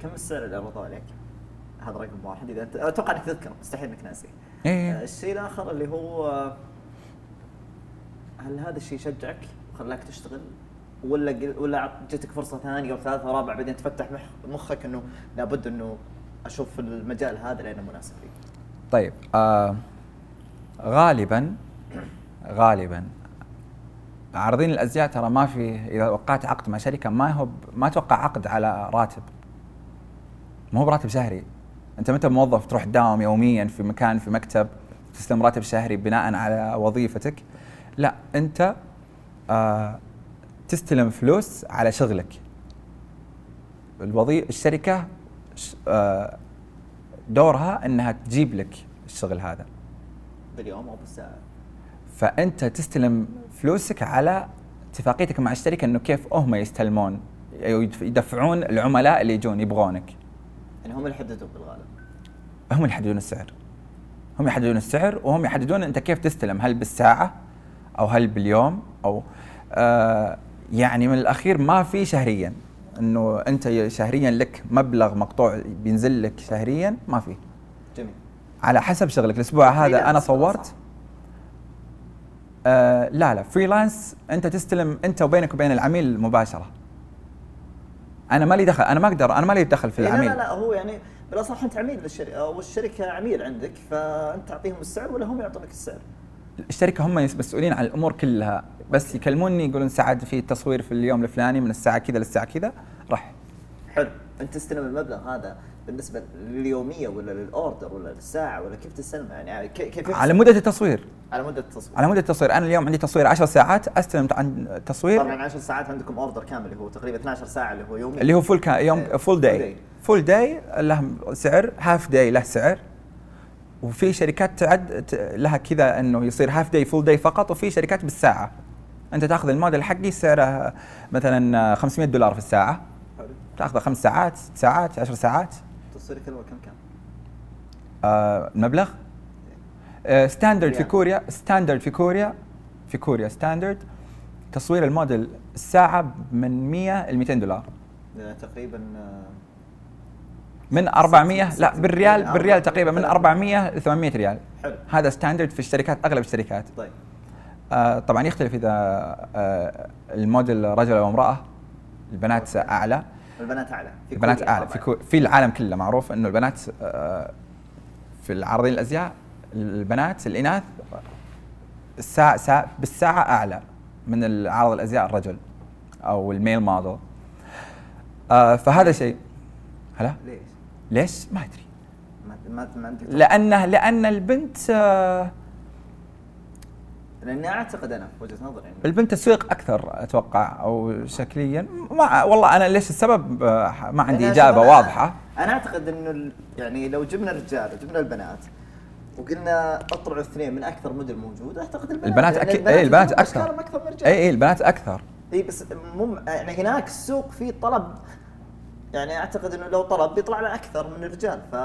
كم السعر اللي عرضوه عليك؟ هذا رقم واحد إذا أنت أتوقع إنك تذكر مستحيل إنك ناسي. إيه. آه، الشيء الآخر اللي هو هل هذا الشيء شجعك وخلاك تشتغل ولا ولا جتك فرصة ثانية وثالثة ورابعة بعدين تفتح مخ- مخك إنه لابد إنه أشوف المجال هذا لأنه مناسب لي. طيب آه غالبا غالبا عارضين الأزياء ترى ما في إذا وقعت عقد مع شركة ما هو ما توقع عقد على راتب. ما هو براتب شهري. أنت متى موظف تروح تداوم يوميا في مكان في مكتب تستلم راتب شهري بناء على وظيفتك؟ لا أنت آه تستلم فلوس على شغلك الوظيفه الشركة آه دورها إنها تجيب لك الشغل هذا باليوم أو بالساعة. فأنت تستلم فلوسك على اتفاقيتك مع الشركة إنه كيف هم يستلمون يدف- يدفعون العملاء اللي يجون يبغونك يعني هم اللي يحددون بالغالب. هم اللي يحددون السعر هم يحددون السعر وهم يحددون أنت كيف تستلم هل بالساعة أو هل باليوم أو آه يعني من الأخير ما في شهريا. إنه أنت شهريا لك مبلغ مقطوع بينزل لك شهريا ما في. جميل. على حسب شغلك. الأسبوع هذا أنا صورت؟ آه لا لا. فريلانس أنت تستلم أنت وبينك وبين العميل مباشرة. أنا ما لي دخل أنا ما أقدر أنا ما لي دخل في إيه العميل. لا لا لا. هو يعني بالأصح أنت عميل للشركة والشركة عميل عندك فأنت تعطيهم السعر ولا هم يعطونك السعر؟ الشركة هم مسؤولين عن الأمور كلها. بس يكلموني يقولون سعد في تصوير في اليوم الفلاني من الساعة كذا للساعة كذا راح. حلو. انت تستلم المبلغ هذا بالنسبة لليومية ولا للأوردر ولا للساعة ولا كيف تستلمه؟ يعني كي- كيف؟ على مدة التصوير. على مدة التصوير. على مدة التصوير. أنا اليوم عندي تصوير 10 ساعات أستلم عن تصوير. طبعا 10 ساعات عندكم order كامل اللي هو تقريبا 12 ساعة اللي هو يومي اللي هو full كا يوم full day. full day له سعر half day له سعر. وفي شركات تعد لها كذا إنه يصير half day full day فقط وفي شركات بالساعة. أنت تأخذ الموديل حقي سعره مثلا 500 دولار في الساعة. تاخذه خمس ساعات ست ساعات 10 ساعات. تصويرك الأول كم؟ آه المبلغ آه standard في ريال. كوريا standard في كوريا في كوريا standard تصوير الموديل الساعة من 100 ل 200 دولار. آه، تقريبا آه، من 400 ست- لا بالريال بالريال تقريبا من ثلاثة. 400 ل 800 ريال. حلو. هذا standard في الشركات أغلب الشركات. طيب. آه طبعا يختلف إذا آه الموديل رجل أو امرأة. البنات أعلى. البنات أعلى. في البنات أعلى. في. كو في العالم كله معروف إنه البنات آه في العارضين الأزياء البنات الإناث الساعة ساعة بالساعة أعلى من العارض الأزياء الرجل أو الميل موديل. آه فهذا شيء. هلا؟ ليش؟ ليش؟ ما أدري. ما ما لأنه لأن البنت آه لأني أعتقد أنا في وجهة نظري يعني. البنت تسويق أكثر أتوقع أو شكليا. ما والله أنا ليش السبب؟ آه، ما عندي إجابة أنا- واضحة. أنا أعتقد إنه يعني لو جبنا الرجال وجبنا البنات وقلنا اطلعوا اثنين من أكثر موديل موجود أعتقد البنات البنات إيه، البنات يكونوا أكثر. أشكالهم أكثر من الرجال. اي اي البنات أكثر. اي بس مو يعني هناك السوق فيه طلب يعني أعتقد إنه لو طلب بيطلع له أكثر من الرجال ف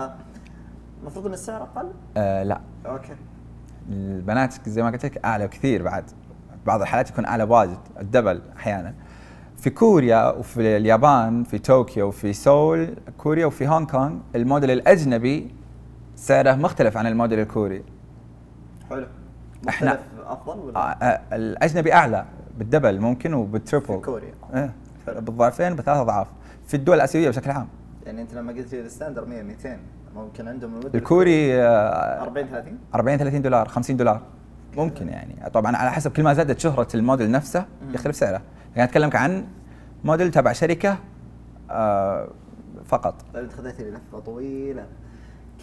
المفروض إن السعر أقل؟ آه لا. أوكي. البنات زي ما قلت لك أعلى كثير بعد. بعض الحالات يكون أعلى واجد ال double أحيانا. في كوريا وفي اليابان في طوكيو وفي سول كوريا وفي هونغ كونغ الموديل الأجنبي سعره مختلف عن الموديل الكوري. حلو. مختلف أفضل آه ولا؟ آه الأجنبي أعلى بال double ممكن وبال triple في كوريا. إيه بالضعفين بثلاث أضعاف. في الدول الآسيوية بشكل عام. يعني أنت لما قلت لي ال standard 100 200 ممكن عندهم الكوري آه، 40 30 40 30 دولار 50 دولار. ممكن يعني. طبعا على حسب كل ما زادت شهرة الموديل نفسه. يختلف سعره. يعني أتكلمك عن موديل تبع شركة آه فقط. طيب أنت خذيت لي لفة طويلة.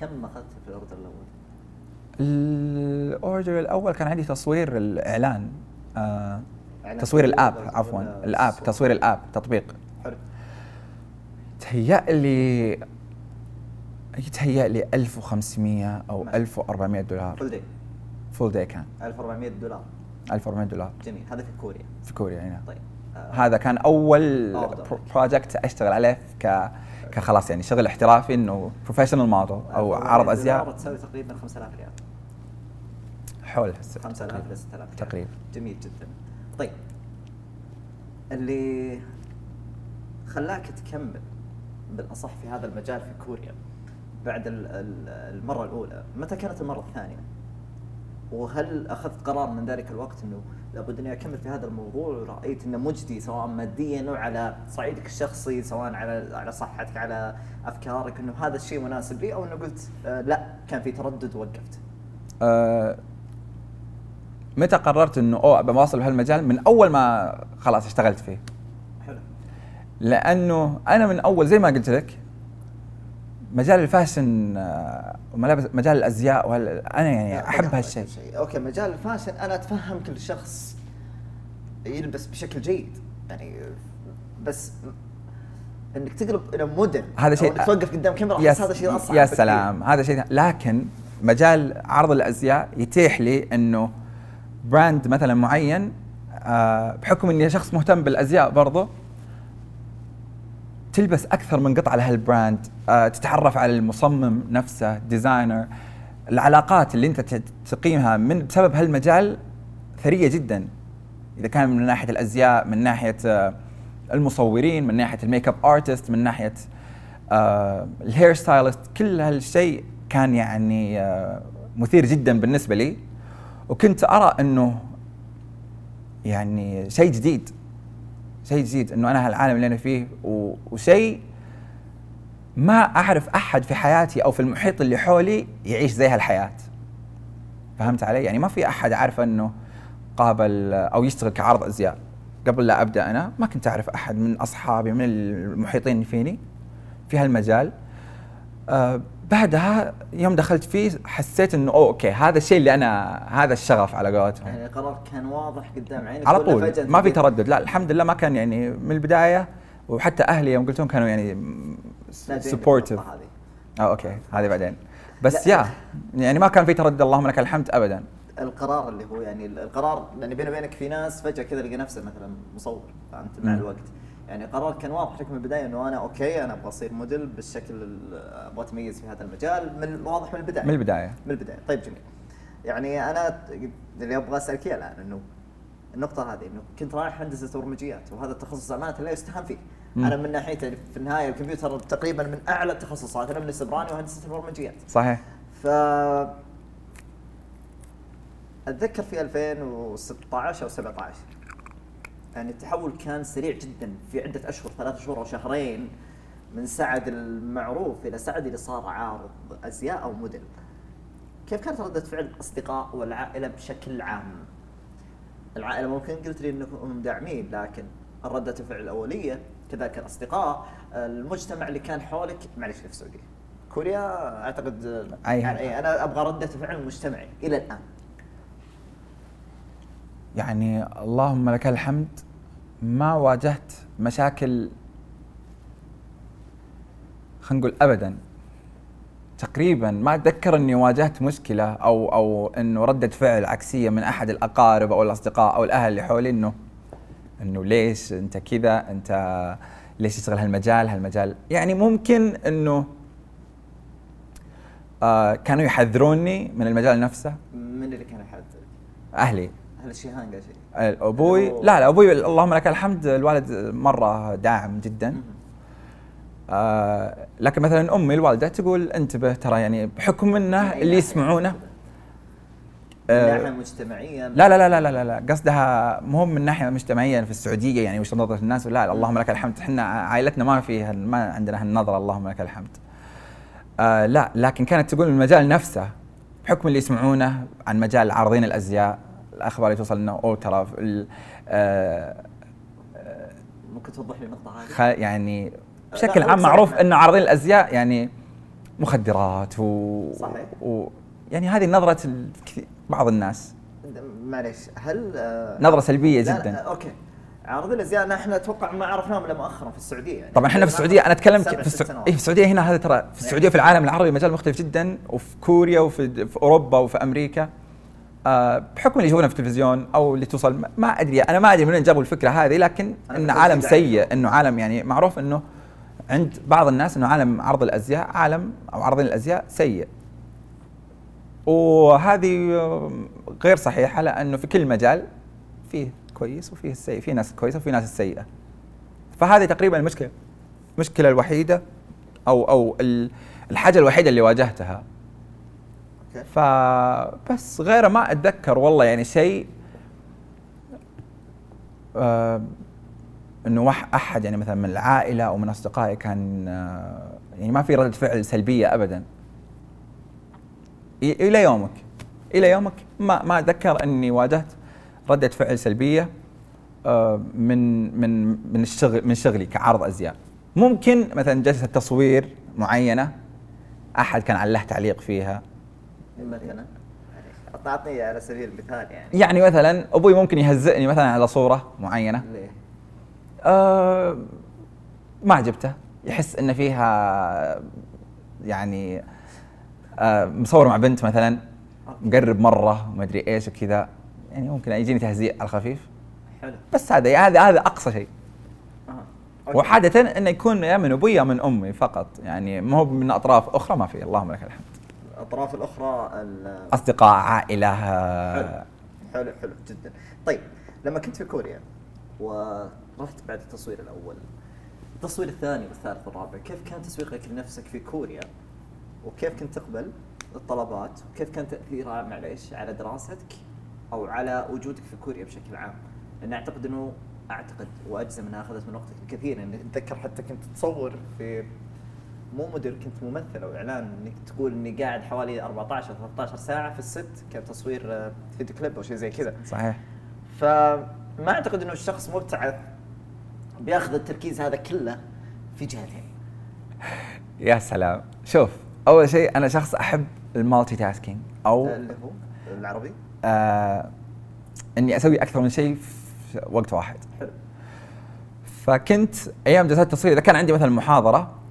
كم أخذت في الأوردر الأول؟ الأوردر الأول كان عندي تصوير الإعلان آه تصوير الآب عفوا الآب؟ تصوير الآب تطبيق. تهيأ لي يتهيأ لي 1500 أو ماشي. 1400 دولار. full day full day كان. 1400 دولار. 1400 دولار. جميل. هذا في كوريا. في كوريا هنا طيب. آه، هذا كان أول أفضل. project أشتغل عليه ك كخلاص يعني شغل احترافي إنه professional model أو 1400 عرض دولار أزياء. تساوي تقريبا 5000 ريال. حول هسه 5000 ل 6000 ريال. تقريبا. جميل جدا. طيب. اللي خلاك تكمل بالأصح في هذا المجال في كوريا بعد ال- ال- المرة الأولى. متى كانت المرة الثانية؟ وهل أخذت قرار من ذلك الوقت إنه لابد إني أكمل في هذا الموضوع؟ ورايت إنه مجدي سواء ماديا أو على صعيدك الشخصي سواء على على صحتك على أفكارك إنه هذا الشيء مناسب لي؟ أو إنه قلت آه لا كان في تردد ووقفت. أه متى قررت إنه أوه أبى أواصل بهالمجال من أول ما خلاص اشتغلت فيه؟ لأنه أنا من أول زي ما قلت لك مجال ال fashion آه، وملابس مجال الأزياء وهال أنا يعني أحب هالشيء. okay مجال ال fashion أنا أتفهم كل شخص يلبس بشكل جيد يعني بس إنك تقلب إلى موديل هذا شيء توقف قدام كاميرا أحس هذا شيء أصعب يا. سلام هذا شيء لكن مجال عرض الأزياء يتيح لي إنه brand مثلا معين آه، بحكم إني شخص مهتم بالأزياء برضه تلبس أكثر من قطعة لهال brand آه، تتعرف على المصمم نفسه designer العلاقات اللي أنت تقيمها من بسبب هالمجال ثرية جدا. إذا كان من ناحية الأزياء من ناحية آه، المصورين من ناحية ال makeup artist من ناحية آه، ال hair stylist كل هالشيء كان يعني مثير جدا بالنسبة لي. وكنت أرى إنه يعني شيء جديد. شيء جديد إنه أنا هالعالم اللي أنا فيه و- وشيء ما أعرف أحد في حياتي أو في المحيط اللي حولي يعيش زي هالحياة. فهمت علي؟ يعني ما في أحد عارف إنه قابل أو يشتغل كعرض أزياء. قبل لا أبدأ أنا ما كنت أعرف أحد من أصحابي من المحيطين فيني في هالمجال. آه بعدها يوم دخلت فيه حسيت إنه أوه okay هذا الشيء اللي أنا هذا الشغف على قولتهم. يعني القرار كان واضح قدام عينك على طول ما في تردد. لا الحمد لله ما كان يعني من البداية وحتى أهلي يوم قلت لهم كانوا يعني supportive آه okay هذه بعدين. بس. يا يعني ما كان في تردد اللهم لك الحمد ابدا. القرار اللي هو يعني القرار لأن بيني وبينك في ناس فجأة كذا لقى نفسه مثلا مصور فهمت مع. الوقت. يعني قرار كان واضح لك من البداية إنه أنا أوكي أنا أبغى أصير موديل بالشكل ال- أبغى أتميز في هذا المجال من واضح من البداية من البداية من البداية طيب جميل يعني أنا اللي أبغى أسألك إياه الآن إنه النقطة هذه إنه كنت رايح هندسة برمجيات وهذا التخصص أمانة لا يستهان فيه. مم. أنا من ناحية يعني في النهاية الكمبيوتر تقريبا من أعلى التخصصات أنا من السبراني وهندسة البرمجيات. صحيح ف أتذكر في 2016 أو 17 يعني التحول كان سريع جدا في عدة أشهر ثلاث شهور أو شهرين من سعد المعروف إلى سعد اللي صار عارض أزياء أو موديل. كيف كانت ردة فعل الأصدقاء والعائلة بشكل عام؟ العائلة ممكن قلت لي انهم داعمين لكن ردة الفعل الأولية كذلك الأصدقاء المجتمع اللي كان حولك معلش في السعودية كوريا أعتقد يعني أنا أبغى ردة فعل مجتمعي إلى الآن يعني اللهم لك الحمد ما واجهت مشاكل خلينا نقول ابدا. تقريبا ما أتذكر إني واجهت مشكلة أو أو إنه ردة فعل عكسية من أحد الأقارب أو الأصدقاء أو الأهل اللي حولي إنه إنه ليش أنت كذا؟ أنت ليش تشتغل هالمجال؟ هالمجال. يعني ممكن إنه آه كانوا يحذروني من المجال نفسه. من اللي كان يحدد؟ أهلي. هل قال شيء؟ أبوي. لا لا أبوي اللهم لك الحمد الوالد مرة داعم جدا آه لكن مثلا أمي الوالدة تقول انتبه ترى يعني بحكم إنه من أي اللي؟ يسمعونه من آه، ناحية مجتمعيا لا لا لا لا لا لا, لا قصدها مو من ناحية مجتمعية في السعودية يعني وش نظرة الناس لا, لا اللهم لك الحمد إحنا عائلتنا ما في ما عندنا هالنظرة اللهم لك الحمد آه لا لكن كانت تقول المجال نفسه بحكم اللي يسمعونه عن مجال عارضين الأزياء الأخبار اللي توصل لنا اوه ترى ال- آه ممكن توضح لي النقطه هذه؟ يعني لا، بشكل عام. معروف انه عارضين الأزياء يعني مخدرات و, صحيح. و يعني هذه نظرة بعض الناس معليش هل آه، نظرة سلبية لا لا جدا أوكي عارضين الأزياء إحنا أتوقع ما عرفناهم إلا مؤخرا في السعودية يعني طبعا إحنا في السعودية أنا أتكلم في, ست السع... سنوات. إيه في السعودية هنا هذا ترى في السعودية في العالم العربي مجال مختلف جدا وفي كوريا وفي في أوروبا وفي أمريكا آه بحكم اللي يشوفونه في التلفزيون أو اللي توصل ما- أدري أنا ما أدري من وين جابوا الفكرة هذه لكن إن عالم سيء. إنه عالم يعني معروف إنه عند بعض الناس إنه عالم عرض الأزياء عالم أو عرض الأزياء سيء وهذه آه، غير صحيحة لأنه في كل مجال فيه كويس وفيه السيء في ناس كويسة وفي ناس السيئه فهذه تقريبا المشكلة المشكلة الوحيدة أو أو ال- الحاجة الوحيدة اللي واجهتها. فبس غيره ما أتذكر والله يعني شيء آه إنه أحد يعني مثلا من العائلة أو من أصدقائي كان آه يعني ما في رده فعل سلبية ابدا. إلى يومك. إلى يومك. ما ما أتذكر إني واجهت ردة فعل سلبية آه، من من من الشغل من شغلي كعرض أزياء. ممكن مثلا جلسة تصوير معينة أحد كان عليه تعليق فيها. مثلا اعطني على سبيل المثال يعني. يعني مثلا أبوي ممكن يهزئني مثلا على صورة معينة. ليه؟ آه ما عجبته. يحس إن فيها يعني آه مصور مع بنت مثلا مقرب مرة وما أدري إيش وكذا. يعني ممكن يجيني تهزيء على الخفيف. حلو. بس هذا هذا هذا أقصى شيء. أوكي. وعاده انه يكون يا من أبوي يا من أمي فقط. يعني ما هو من أطراف أخرى ما في. اللهم لك الحمد. الأطراف الأخرى ال- أصدقاء عائلة آه، حلو حلو حلو جدا. طيب لما كنت في كوريا ورحت بعد التصوير الأول التصوير الثاني والثالث والرابع كيف كان تسويقك لنفسك في كوريا؟ وكيف كنت تقبل الطلبات؟ وكيف كان تأثيرها معليش على دراستك أو على وجودك في كوريا بشكل عام؟ لأن أعتقد إنه أعتقد وأجزم إنها أخذت من وقتك الكثير انك أتذكر حتى كنت تصور في مو مدير كنت ممثل. أو إعلان إنك تقول إني قاعد حوالي 14 13 ساعة في الست كتصوير آه، فيديو كليب أو شيء زي كذا. صحيح. فما أعتقد إنه الشخص مبتعث بياخذ التركيز هذا كله في جهتين. يا سلام. شوف أول شيء أنا شخص أحب ال multitasking أو اللي هو بالعربي؟ آه إني أسوي أكثر من شيء في وقت واحد. حلو. فكنت أيام جلسات التصوير إذا كان عندي مثلا محاضرة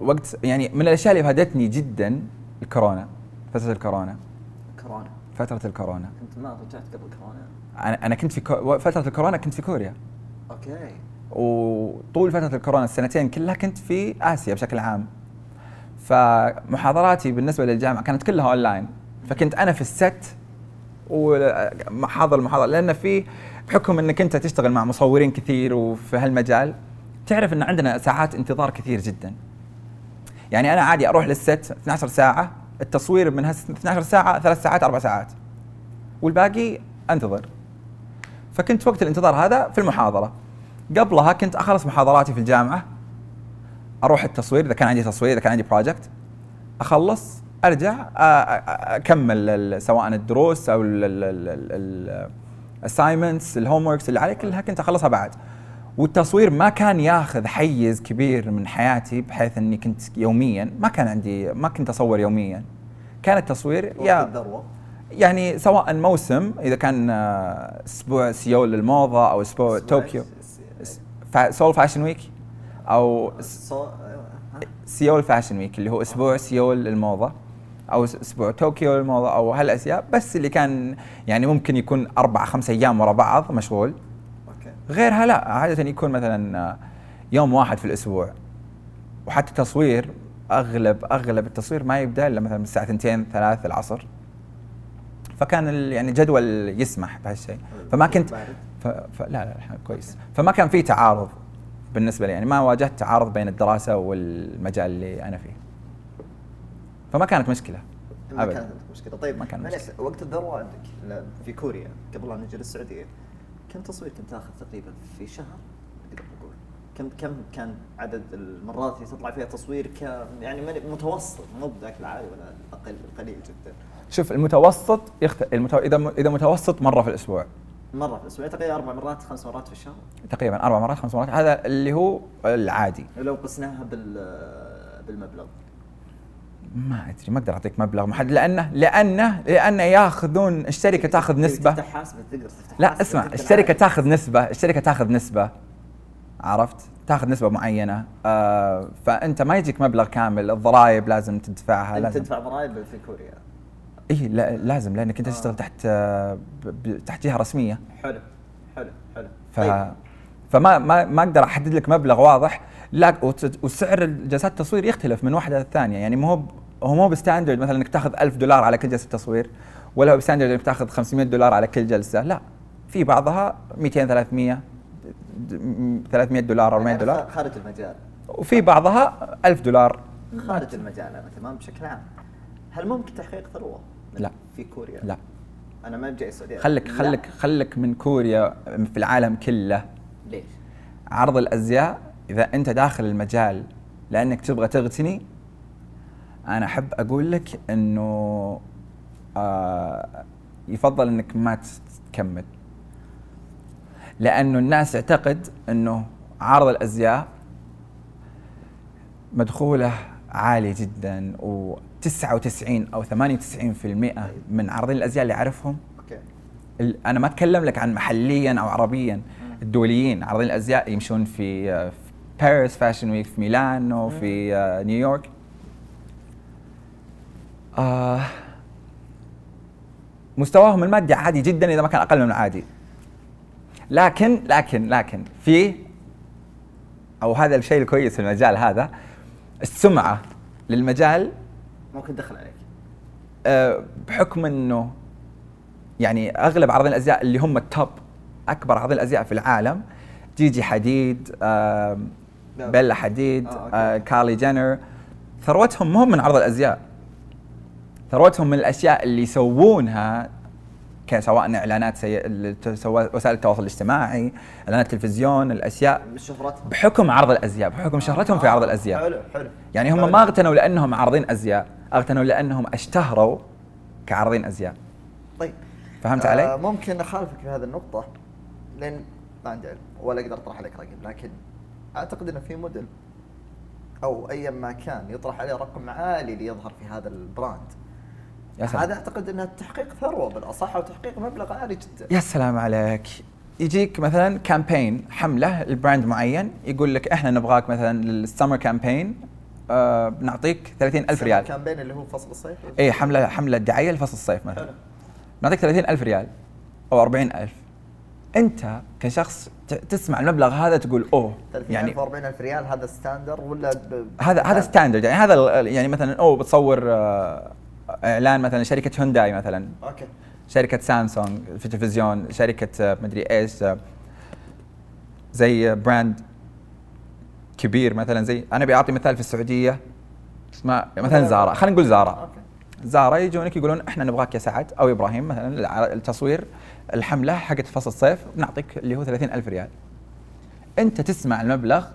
وقت يعني من الأشياء اللي فادتني جدا الكورونا فترة الكورونا. كورونا. فترة الكورونا. كنت ما رجعت قبل كورونا. أنا أنا كنت في كو... فترة الكورونا كنت في كوريا. okay. وطول فترة الكورونا السنتين كلها كنت في آسيا بشكل عام. فمحاضراتي بالنسبة للجامعة كانت كلها اونلاين فكنت أنا في ال set وحاضر المحاضره لأن في بحكم إنك أنت تشتغل مع مصورين كثير وفي هالمجال تعرف إن عندنا ساعات انتظار كثير جدا. يعني أنا عادي أروح لل set 12 ساعة التصوير من هال 12 ساعة ثلاث ساعات أربع ساعات. والباقي أنتظر. فكنت وقت الانتظار هذا في المحاضرة. قبلها كنت أخلص محاضراتي في الجامعة أروح التصوير إذا كان عندي تصوير إذا كان عندي project أخلص أرجع أكمل سواء الدروس أو ال assignments ال homeworks اللي علي كلها كنت أخلصها بعد. والتصوير ما كان ياخذ حيز كبير من حياتي بحيث إني كنت يوميا ما كان عندي ما كنت أصور يوميا. كان التصوير يا الذروة؟ يعني سواء موسم إذا كان آه، أسبوع سيول للموضة أو أسبوع طوكيو. سول fashion week؟ أو صو... ها؟ سيول fashion week اللي هو أسبوع سيول للموضة أو أسبوع طوكيو للموضة أو هالأشياء. بس اللي كان يعني ممكن يكون أربع خمس أيام ورا بعض مشغول. غيرها لا عادة يكون مثلا آه، يوم واحد في الأسبوع. وحتى التصوير أغلب أغلب التصوير ما يبدأ إلا مثلا من الساعة 2 3 العصر. فكان يعني جدول يسمح بهالشيء. فما كنت؟ ف... ف... لا لا كويس. فما كان في تعارض بالنسبة لي. يعني ما واجهت تعارض بين الدراسة والمجال اللي أنا فيه. فما كانت مشكلة. ما. كانت مشكلة. طيب ما كان معليش، مشكلة. وقت الذروة عندك في كوريا قبل لا نجي للسعودية. كم تصوير كنت تاخذ تقريبا في شهر؟ أقدر أقول. كم كم كان عدد المرات اللي تطلع فيها تصوير؟ ك يعني متوسط مو بذاك العالي ولا أقل قليل جدا. شوف المتوسط يخت... المتو... إذا م... إذا متوسط مرة في الأسبوع. مرة في الأسبوع تقريبا أربع مرات خمس مرات في الشهر؟ تقريبا أربع مرات خمس مرات. هذا اللي هو العادي. لو قسناها بال بالمبلغ. ما أدري ما أقدر أعطيك مبلغ محدد. لأنه لأنه لأنه ياخذون الشركة تاخذ نسبة. تفتح حاسبة تقدر تفتح لا اسمع الشركة. تاخذ نسبة الشركة تاخذ نسبة. عرفت؟ تاخذ نسبة معينة. آه فأنت ما يجيك مبلغ كامل. الضرائب لازم تدفعها لازم تدفع ضرائب في كوريا. إي لا لازم لأنك أنت تشتغل تحت آه تحت جهة رسمية. حلو حلو حلو. ف طيب. فما ما ما أقدر أحدد لك مبلغ واضح. لا وسعر جلسات التصوير يختلف من واحدة للثانية. يعني مو هو مو ب standard مثلا إنك تأخذ 1000 دولار على كل جلسة تصوير ولا هو ب standard إنك تأخذ 500 دولار على كل جلسة لا. في بعضها 200 300 د- 300 دولار 400 يعني دولار. خارج المجال. وفي بعضها 1000 دولار. خارج المجال أنا كمان بشكل عام. هل ممكن تحقيق ثروة؟ لا. في كوريا؟ لا. أنا ما بجاي السعودية. خلك. خلك خلك من كوريا في العالم كله. ليش؟ عرض الأزياء إذا أنت داخل المجال لأنك تبغى تغتني أنا أحب أقول لك إنه آه يفضل إنك ما تكمل. لأنه الناس تعتقد إنه عرض الأزياء مدخوله عالي جدا و99 أو 98% من عارضين الأزياء اللي اعرفهم okay. أنا ما أتكلم لك عن محليا أو عربيا الدوليين عارضين الأزياء يمشون في آه، في باريس fashion week في ميلانو في آه، نيويورك آه مستواهم المادي عادي جدا إذا ما كان أقل من العادي لكن لكن لكن في أو هذا الشيء الكويس في المجال هذا السمعة للمجال ممكن دخل عليك آه، بحكم إنه يعني أغلب عارضين الأزياء اللي هم ال top أكبر عارضين الأزياء في العالم جيجي حديد آه، لا. بيلا حديد آه،. آه، كايلي جينر ثروتهم مو من عرض الأزياء ثروتهم من الأشياء اللي يسوونها كسواء إعلانات سي... وسائل التواصل الاجتماعي إعلانات التلفزيون الأشياء شهرتهم بحكم عرض الأزياء بحكم شهرتهم في عرض الأزياء. حلو حلو. يعني هم حلو. ما أغتنوا لأنهم عارضين أزياء أغتنوا لأنهم أشتهروا كعارضين أزياء. طيب. فهمت آه علي؟ ممكن أخالفك في هذه النقطة لأن ما عندي علم ولا أقدر أطرح عليك رقم لكن أعتقد إنه في موديل أو ايا ما كان يطرح عليه رقم عالي ليظهر في هذا البراند. يا سلام. هذا أعتقد انه تحقيق ثروة بالأصح وتحقيق مبلغ عالي جدا. يا سلام عليك. يجيك مثلا campaign حملة ل brand معين يقول لك إحنا نبغاك مثلا لل summer campaign آه بنعطيك 30000 ريال. campaign اللي هو فصل الصيف؟ اي حملة حملة دعاية لفصل الصيف مثلا. حلو. نعطيك 30000 ريال أو 40000 أنت كشخص تسمع المبلغ هذا تقول أوه يعني يعني 40000 ريال هذا standard ولا. هذا هذا standard يعني هذا يعني مثلا أوه بتصور آه، اعلان مثلا شركة هونداي مثلا. okay. شركة سامسونج في التلفزيون شركة آه، مدري إيش آه، زي brand كبير مثلا زي أنا بعطي مثال في السعودية اسمها مثلا زارا. خلينا نقول زارا. زارا يجونك يقولون إحنا نبغاك يا سعد أو إبراهيم مثلا التصوير الحملة حقت فصل الصيف بنعطيك اللي هو 30000 ريال. أنت تسمع المبلغ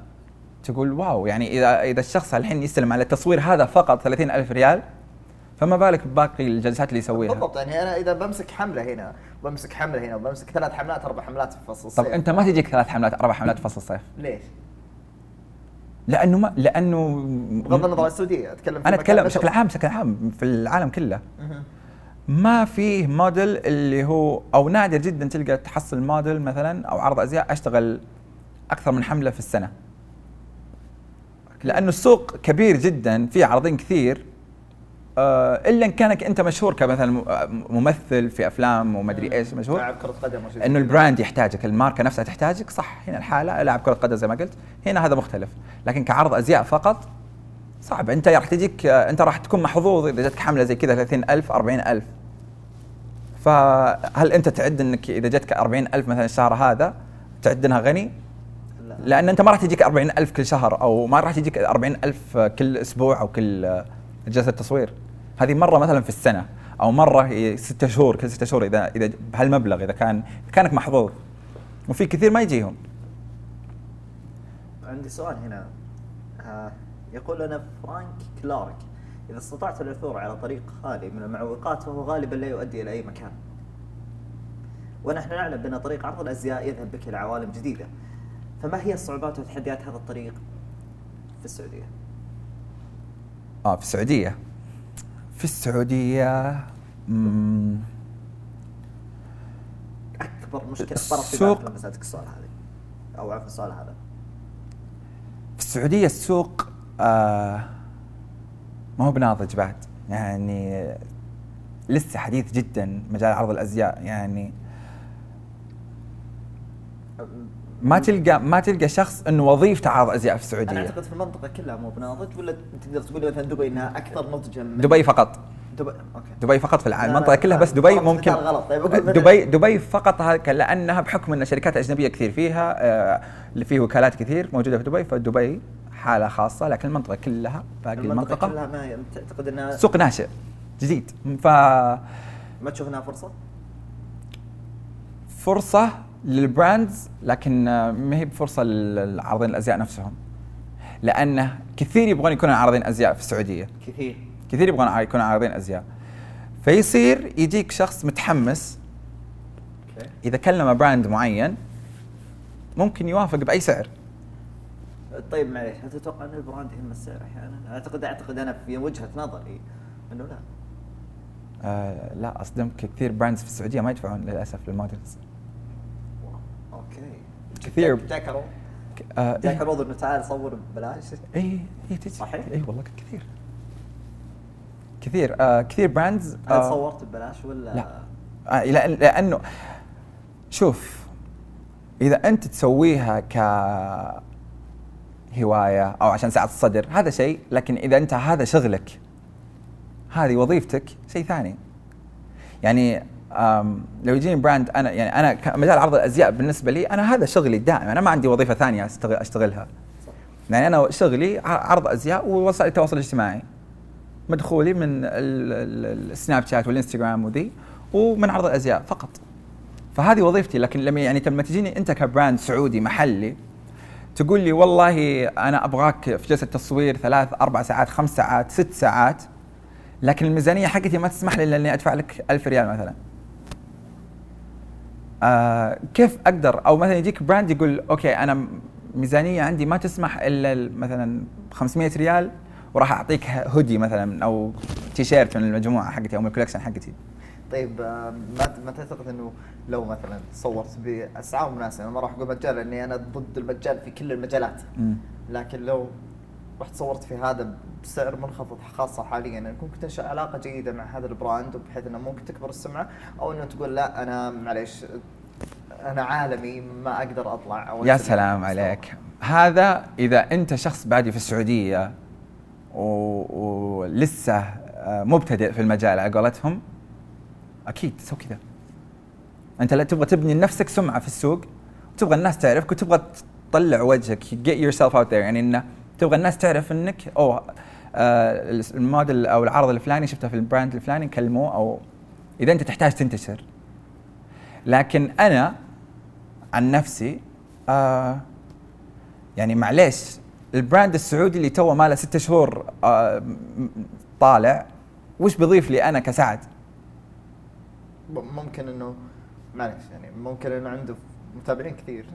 تقول واو يعني إذا إذا الشخص الحين يستلم على التصوير هذا فقط 30000 ريال فما بالك بباقي الجلسات اللي يسويها بالضبط يعني أنا إذا بمسك حملة هنا وبمسك حملة هنا وبمسك ثلاث حملات أربع حملات في فصل الصيف طب أنت ما تجيك ثلاث حملات أربع حملات في فصل الصيف ليش؟ لأنه ما لأنه بغض النظر عن السعودية أتكلم أنا أتكلم. بشكل عام بشكل عام في العالم كله. ما فيه موديل اللي هو أو نادر جدا تلقى تحصل موديل مثلا أو عرض أزياء أشتغل أكثر من حملة في السنة لأنه السوق كبير جدا في عارضين كثير إلا إن كانك أنت مشهور كمثلا آه، ممثل في أفلام ومدري إيش مشهور. لاعب كرة قدم. إنه البراند يحتاجك الماركة نفسها تحتاجك صح. هنا الحالة لاعب كرة قدم زي ما قلت. هنا هذا مختلف. لكن كعرض أزياء فقط صعب. أنت راح تجيك أنت راح تكون محظوظ إذا جاتك حملة زي كذا 30000 40000 فهل أنت تعد إنك إذا جاتك 40000 مثلا الشهر هذا تعد إنها غني؟ لا. لأن أنت ما راح تجيك 40000 كل شهر أو ما راح تجيك 40000 كل أسبوع أو كل جلسة تصوير هذه مرة مثلا في السنة أو مرة ستة شهور كل ستة شهور إذا إذا بهالمبلغ إذا كان كانك محظوظ. وفي كثير ما يجيهم. عندي سؤال هنا. آه يقول لنا فرانك كلارك إذا استطعت العثور على طريق خالي من المعوقات فهو غالبا لا يؤدي إلى أي مكان. ونحن نعلم بأن طريق عرض الأزياء يذهب بك إلى عوالم جديدة. فما هي الصعوبات وتحديات هذا الطريق في السعودية؟ آه في السعودية. في السعودية مم، أكبر مشكلة صارت في السوق- بالك لما سالتك السؤال هذا أو عفوا السؤال هذا. في السعودية السوق آه ما هو بناضج بعد. يعني لسه حديث جدا مجال عرض الأزياء. يعني ما تلقى ما تلقى شخص إنه وظيفته عرض أزياء في أنا السعوديه أعتقد في المنطقة كلها مو بناضج ولا تقدر تقول مثلا دبي إنها أكثر نضجا من دبي فقط. دبي أوكي. دبي فقط في العالم. المنطقة كلها بس دبي ممكن غلط. طيب دبي دبي فقط لانها بحكم إن شركات أجنبية كثير فيها آه، اللي فيه وكالات كثير موجودة في دبي فدبي حالة خاصة لكن المنطقة كلها باقي المنطقة المنطقة كلها ما تعتقد إنها سوق ناشئ جديد. ف ما تشوف إنها فرصة؟ فرصة لل brands لكن آه، ما هي بفرصة للعارضين الأزياء نفسهم. لأنه كثير يبغون يكونوا عارضين أزياء في السعودية. كثير. كثير يبغون يكونوا عارضين أزياء. فيصير يجيك شخص متحمس. إذا كلم brand معين ممكن يوافق بأي سعر. طيب معليش هل تتوقع إن ال brand يهم السعر أحيانا؟ أعتقد أعتقد أنا في وجهة نظري إنه لا. آه لا اصدمك كثير brands في السعودية ما يدفعون للأسف لل models كثير. جاك عروض آه إيه. انه تعال صور ببلاش. اي اي تجي. صحيح؟ اي والله كثير. كثير آه كثير brands هل آه صورت ببلاش ولا؟ لا. آه لأن لأنه شوف إذا أنت تسويها ك هواية أو عشان سعه الصدر هذا شيء لكن إذا أنت هذا شغلك هذه وظيفتك شيء ثاني. يعني لو يجيني براند أنا يعني أنا مجال عرض الأزياء بالنسبة لي أنا هذا شغلي الدائم أنا ما عندي وظيفة ثانية أشتغل أشتغلها. يعني أنا شغلي عرض أزياء ووسائل التواصل الاجتماعي. مدخولي من ال- ال- السناب شات والإنستغرام وذي ومن عرض الأزياء فقط. فهذه وظيفتي لكن لما يعني لما تجيني أنت ك brand سعودي محلي تقول لي والله أنا أبغاك في جلسة تصوير ثلاث أربع ساعات خمس ساعات ست ساعات لكن الميزانية حقتي ما تسمح لي إلا إني أدفع لك ألف ريال مثلا. آه كيف أقدر؟ أو مثلا يجيك brand يقول okay أنا م- ميزانية عندي ما تسمح إلا ال- مثلا 500 ريال وراح أعطيك هودي مثلا أو تي شيرت من المجموعة حقتي أو من ال collection حقتي. طيب آه، ما ما تعتقد إنه لو مثلا صورت بأسعار مناسبة أنا ما راح أقول مجان لأني أنا ضد المجان في كل المجالات. مم. لكن لو رحت صورت في هذا بسعر منخفض خاصة حاليا. انك ممكن تنشا علاقة جيده مع هذا ال brand بحيث إنه ممكن تكبر السمعة أو إنه تقول لا أنا معليش أنا عالمي ما أقدر أطلع أو يا سلام. عليك. هذا إذا أنت شخص بادي في السعودية ولسه آه، مبتدئ في المجال على قولتهم أكيد تسوي كذا. أنت لا تبغى تبني لنفسك سمعة في السوق وتبغى الناس تعرفك وتبغى تطلع وجهك get yourself out there. يعني إنه تبغى الناس تعرف إنك اوه آه الموديل أو العرض الفلاني شفته في ال brand الفلاني كلموه أو إذا أنت تحتاج تنتشر لكن أنا عن نفسي آه يعني معليش البراند السعودي اللي توه ماله ستة شهور آه طالع وش بيضيف لي أنا كسعد؟ ممكن إنه معليش يعني ممكن إنه عنده متابعين كثير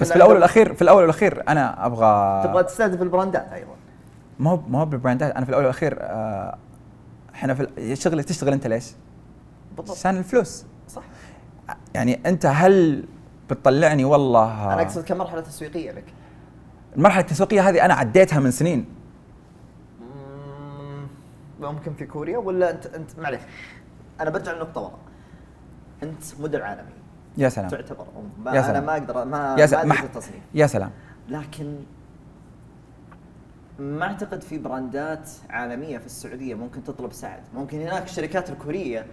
بس في الأول والاخير في الأول والأخير أنا أبغى تبغى تستهدف البراندات أيضا. ما هو ما هو بالبراندات أنا في الأول والأخير آه إحنا في شغلك تشتغل أنت ليش؟ بالضبط. عشان الفلوس. صح. يعني أنت هل بتطلعني؟ والله أنا أقصد كمرحلة تسويقية لك. المرحلة التسويقية هذه أنا عديتها من سنين. مم، ممكن في كوريا ولا انت انت معليش أنا برجع لنقطة ورا. أنت مدير عالمي. يا سلام. تعتبر. ما يا أنا سلام. ما أقدر ما يا ما سلام. في التصنيف. يا سلام. لكن ما أعتقد في brandات عالمية في السعودية ممكن تطلب سعد. ممكن هناك الشركات الكورية.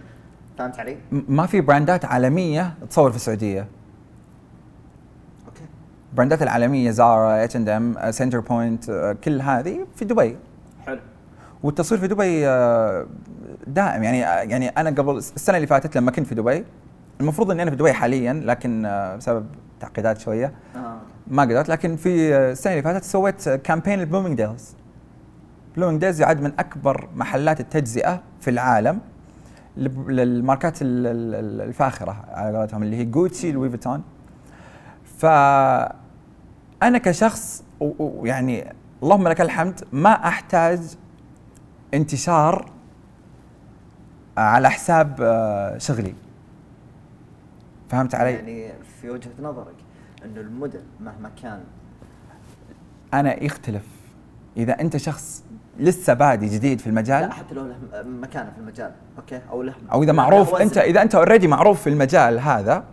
فهمت علي؟ ما في brandات عالمية تصور في السعودية. okay. brandات العالمية زارا اتش اند ام سنتر بوينت كل هذه في دبي. حلو. والتصوير في دبي آه، دائم. يعني يعني أنا قبل السنة اللي فاتت لما كنت في دبي المفروض إني أنا في دبي حاليا لكن آه، بسبب تعقيدات شوية. آه. ما قدرت لكن في آه، السنة اللي فاتت سويت campaign ل Bloomingdale's. Bloomingdale's يعد من أكبر محلات التجزئة في العالم للماركات ال- ال- ال- الفاخرة على قولتهم اللي هي جوتشي لوي فيتون ف أنا كشخص ويعني اللهم لك الحمد ما أحتاج انتشار على حساب آه، شغلي. فهمت علي؟ يعني في وجهة نظرك إنه الموديل مهما كان أنا يختلف. إذا أنت شخص لسه بادي جديد في المجال لا حتى لو له مكانة في المجال okay؟ أو له أو إذا معروف. أنت إذا أنت already معروف في المجال هذا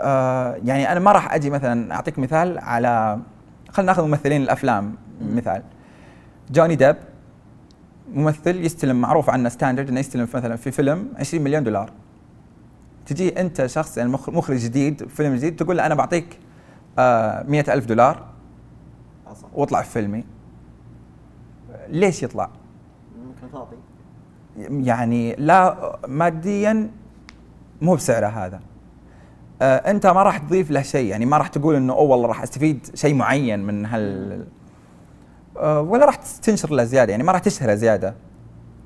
آه يعني أنا ما راح أجي مثلا أعطيك مثال على خلينا نأخذ ممثلين الأفلام مثال. جوني ديب ممثل يستلم معروف عنه standard إنه يستلم مثلا في فيلم 20 مليون دولار. تجي أنت شخص يعني مخ- مخرج جديد فيلم جديد تقول له أنا بعطيك آه 100 ألف دولار. واطلع في فيلمي ليش يطلع؟ ممكن فاضي يعني لا ماديا مو بسعره هذا آه أنت ما راح تضيف له شيء يعني ما راح تقول إنه أوه والله راح أستفيد شيء معين من هال آه ولا راح تنشر له زيادة يعني ما راح تشهره زيادة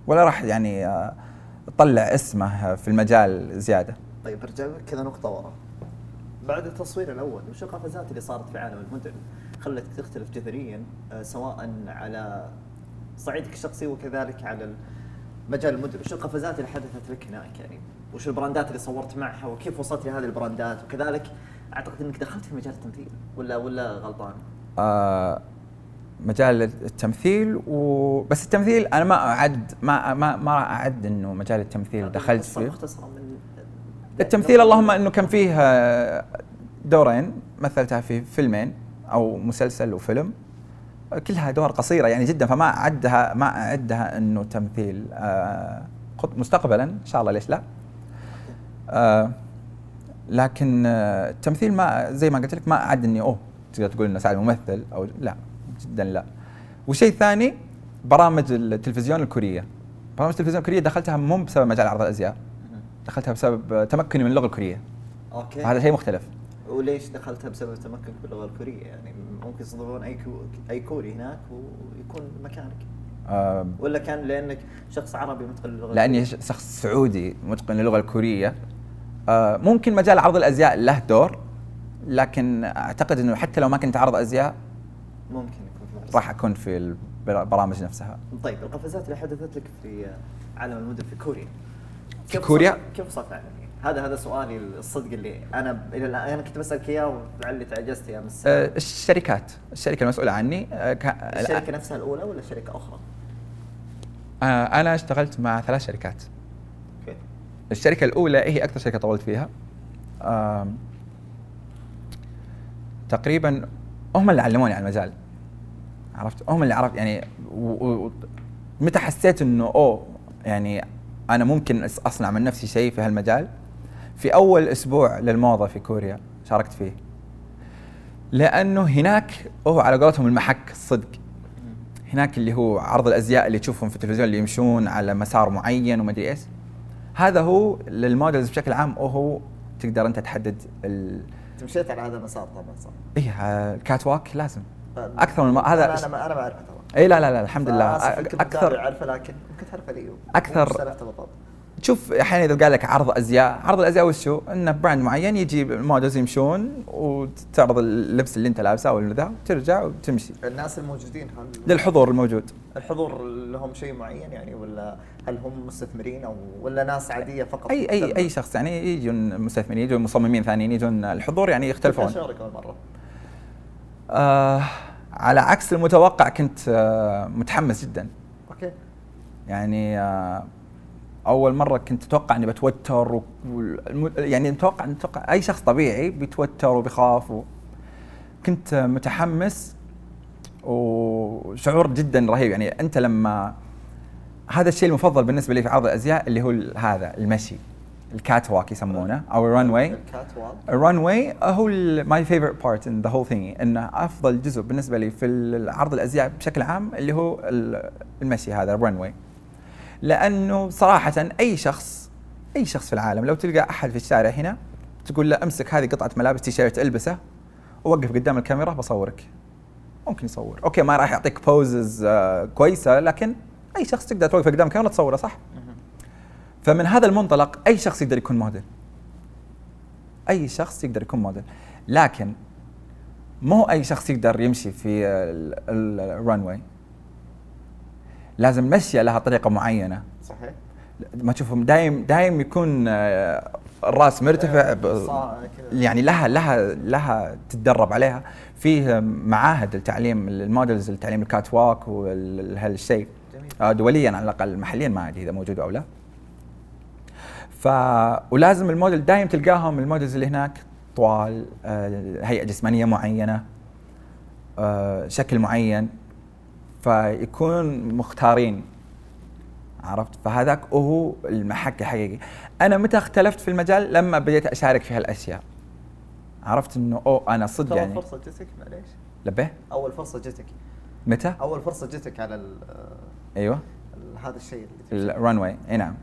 ولا راح يعني آه تطلع اسمه في المجال زيادة طيب ارجع كذا نقطة ورا. بعد التصوير الأول وش القفزات اللي صارت في عالم الموديل خلتك تختلف جذريا آه، سواء على صعيدك الشخصي وكذلك على مجال الموديل وش القفزات اللي حدثت لك هناك يعني؟ وش البراندات اللي صورت معها؟ وكيف وصلت لهذه البراندات؟ وكذلك أعتقد أنك دخلت في مجال التمثيل ولا ولا غلطان؟ آه مجال التمثيل وبس التمثيل أنا ما اعد ما ما ما أعد إنه مجال التمثيل دخلت فيه. مختصرة من التمثيل اللهم إنه كان فيه آه، دورين مثلتها في فيلمين أو مسلسل وفيلم. كلها دور قصيرة يعني جدا فما اعدها ما أعدها إنه تمثيل آه، مستقبلا إن شاء الله ليش لا. آه، لكن التمثيل ما زي ما قلت لك ما أعد إني أوه تقدر تقول إنه سعد ممثل أو لا جدا لا. وشيء ثاني برامج التلفزيون الكورية. برامج التلفزيون الكورية دخلتها مو بسبب مجال عرض الأزياء. دخلتها بسبب تمكني من اللغة الكورية. okay. فهذا شيء مختلف. وليش دخلتها بسبب تمكنك باللغة الكورية؟ يعني ممكن يصدرون أي كو أي كوري هناك ويكون مكانك. آه ولا كان لأنك شخص عربي متقن للغة لأني شخص سعودي متقن للغة الكورية. آه ممكن مجال عرض الأزياء له دور لكن أعتقد إنه حتى لو ما كنت عرض أزياء ممكن يكون في راح أكون في البرامج نفسها. طيب القفزات اللي حدثت لك في عالم المدن في كوريا. كيف كوريا؟ كيف وصلت عالميا؟ هذا هذا سؤالي الصدق اللي أنا إلى الان أنا كنت بسالك اياه ولعلي تعجزت يا مس. آه الشركات. الشركة المسؤولة عني. آه كا- الشركة نفسها الأولى ولا شركة أخرى؟ أنا اشتغلت مع ثلاث شركات. أوكي. الشركة الأولى هي أكثر شركة طولت فيها. تقريبا هم اللي علموني على المجال. عرفت؟ هم اللي عرفت يعني متى حسيت إنه أوه يعني أنا ممكن أصنع من نفسي شيء في هالمجال. في أول أسبوع للموضه في كوريا شاركت فيه. لأنه هناك هو على قولتهم المحك الصدق. هناك اللي هو عرض الأزياء اللي تشوفهم في التلفزيون اللي يمشون على مسار معين وما أدري إيش. هذا هو لل models بشكل عام وهو تقدر أنت تحدد ال... مشيت على هذا المسار طبعا صح؟ إيه ال catwalk لازم. أكثر من. أنا هذا أنا ما أنا ما اعرفه اي لا لا لا الحمد لله. متابع أكثر أعرفه لكن أكثر- مو سالفته بالضبط تشوف أحيانا إذا قال لك عرض أزياء عرض الأزياء وش هو؟ إنه brand معين يجي ال models يمشون وتعرض اللبس اللي أنت لابسه أو ذا وترجع وتمشي. الناس الموجودين هل للحضور الموجود. الحضور لهم شيء معين يعني ولا هل هم مستثمرين أو ولا ناس عادية فقط؟ أي أي أي شخص يعني يجون مستثمرين يجون مصممين ثانيين يجون الحضور يعني يختلفون. شارك أول مرة. آه على عكس المتوقع كنت آه متحمس جدا. أوكي. يعني آه أول مرة كنت أتوقع إني بتوتر و... يعني متوقع متوقع أي شخص طبيعي بيتوتر وبيخاف و... كنت متحمس وشعور جدا رهيب. يعني أنت لما هذا الشيء المفضل بالنسبة لي في عرض الأزياء اللي هو هذا المشي. ال catwalk يسمونه أو ال runway ال runway هو my favorite part in the whole thing إنه أفضل جزء بالنسبة لي في عرض الأزياء بشكل عام اللي هو ال- المشي هذا ال runway لأنه صراحة أي شخص أي شخص في العالم لو تلقى أحد في الشارع هنا تقول له أمسك هذه قطعة ملابس تي شيرت البسه ووقف قدام الكاميرا بصورك. ممكن يصور. okay ما راح يعطيك poses آه كويسة لكن أي شخص تقدر توقف قدام الكاميرا تصوره صح؟ فمن هذا المنطلق أي شخص يقدر يكون موديل أي شخص يقدر يكون موديل لكن مو أي شخص يقدر يمشي في ال runway لازم المشيه لها طريقة معينة. صحيح. ما تشوفهم دايم دايم يكون آه، الرأس مرتفع كذا. يعني لها لها لها تتدرب عليها. فيه معاهد لتعليم ال models لتعليم ال catwalk وهالشيء. آه، دوليا على الأقل محليا ما أدري إذا موجود أو لا. ف ولازم الموديل دايم تلقاهم ال models اللي هناك طوال آه، هيئة جسمانية معينة آه، شكل معين فيكون مختارين عرفت؟ فهذاك هو المحك الحقيقي أنا متى اختلفت في المجال؟ لما بديت أشارك في هالأشياء. عرفت إنه اوه أنا صدق اول يعني. فرصة جتك معليش. لبيه أول فرصة جتك. متى؟ أول فرصة جتك على ال- أيوه. ال- هذا الشيء الران واي أي نعم.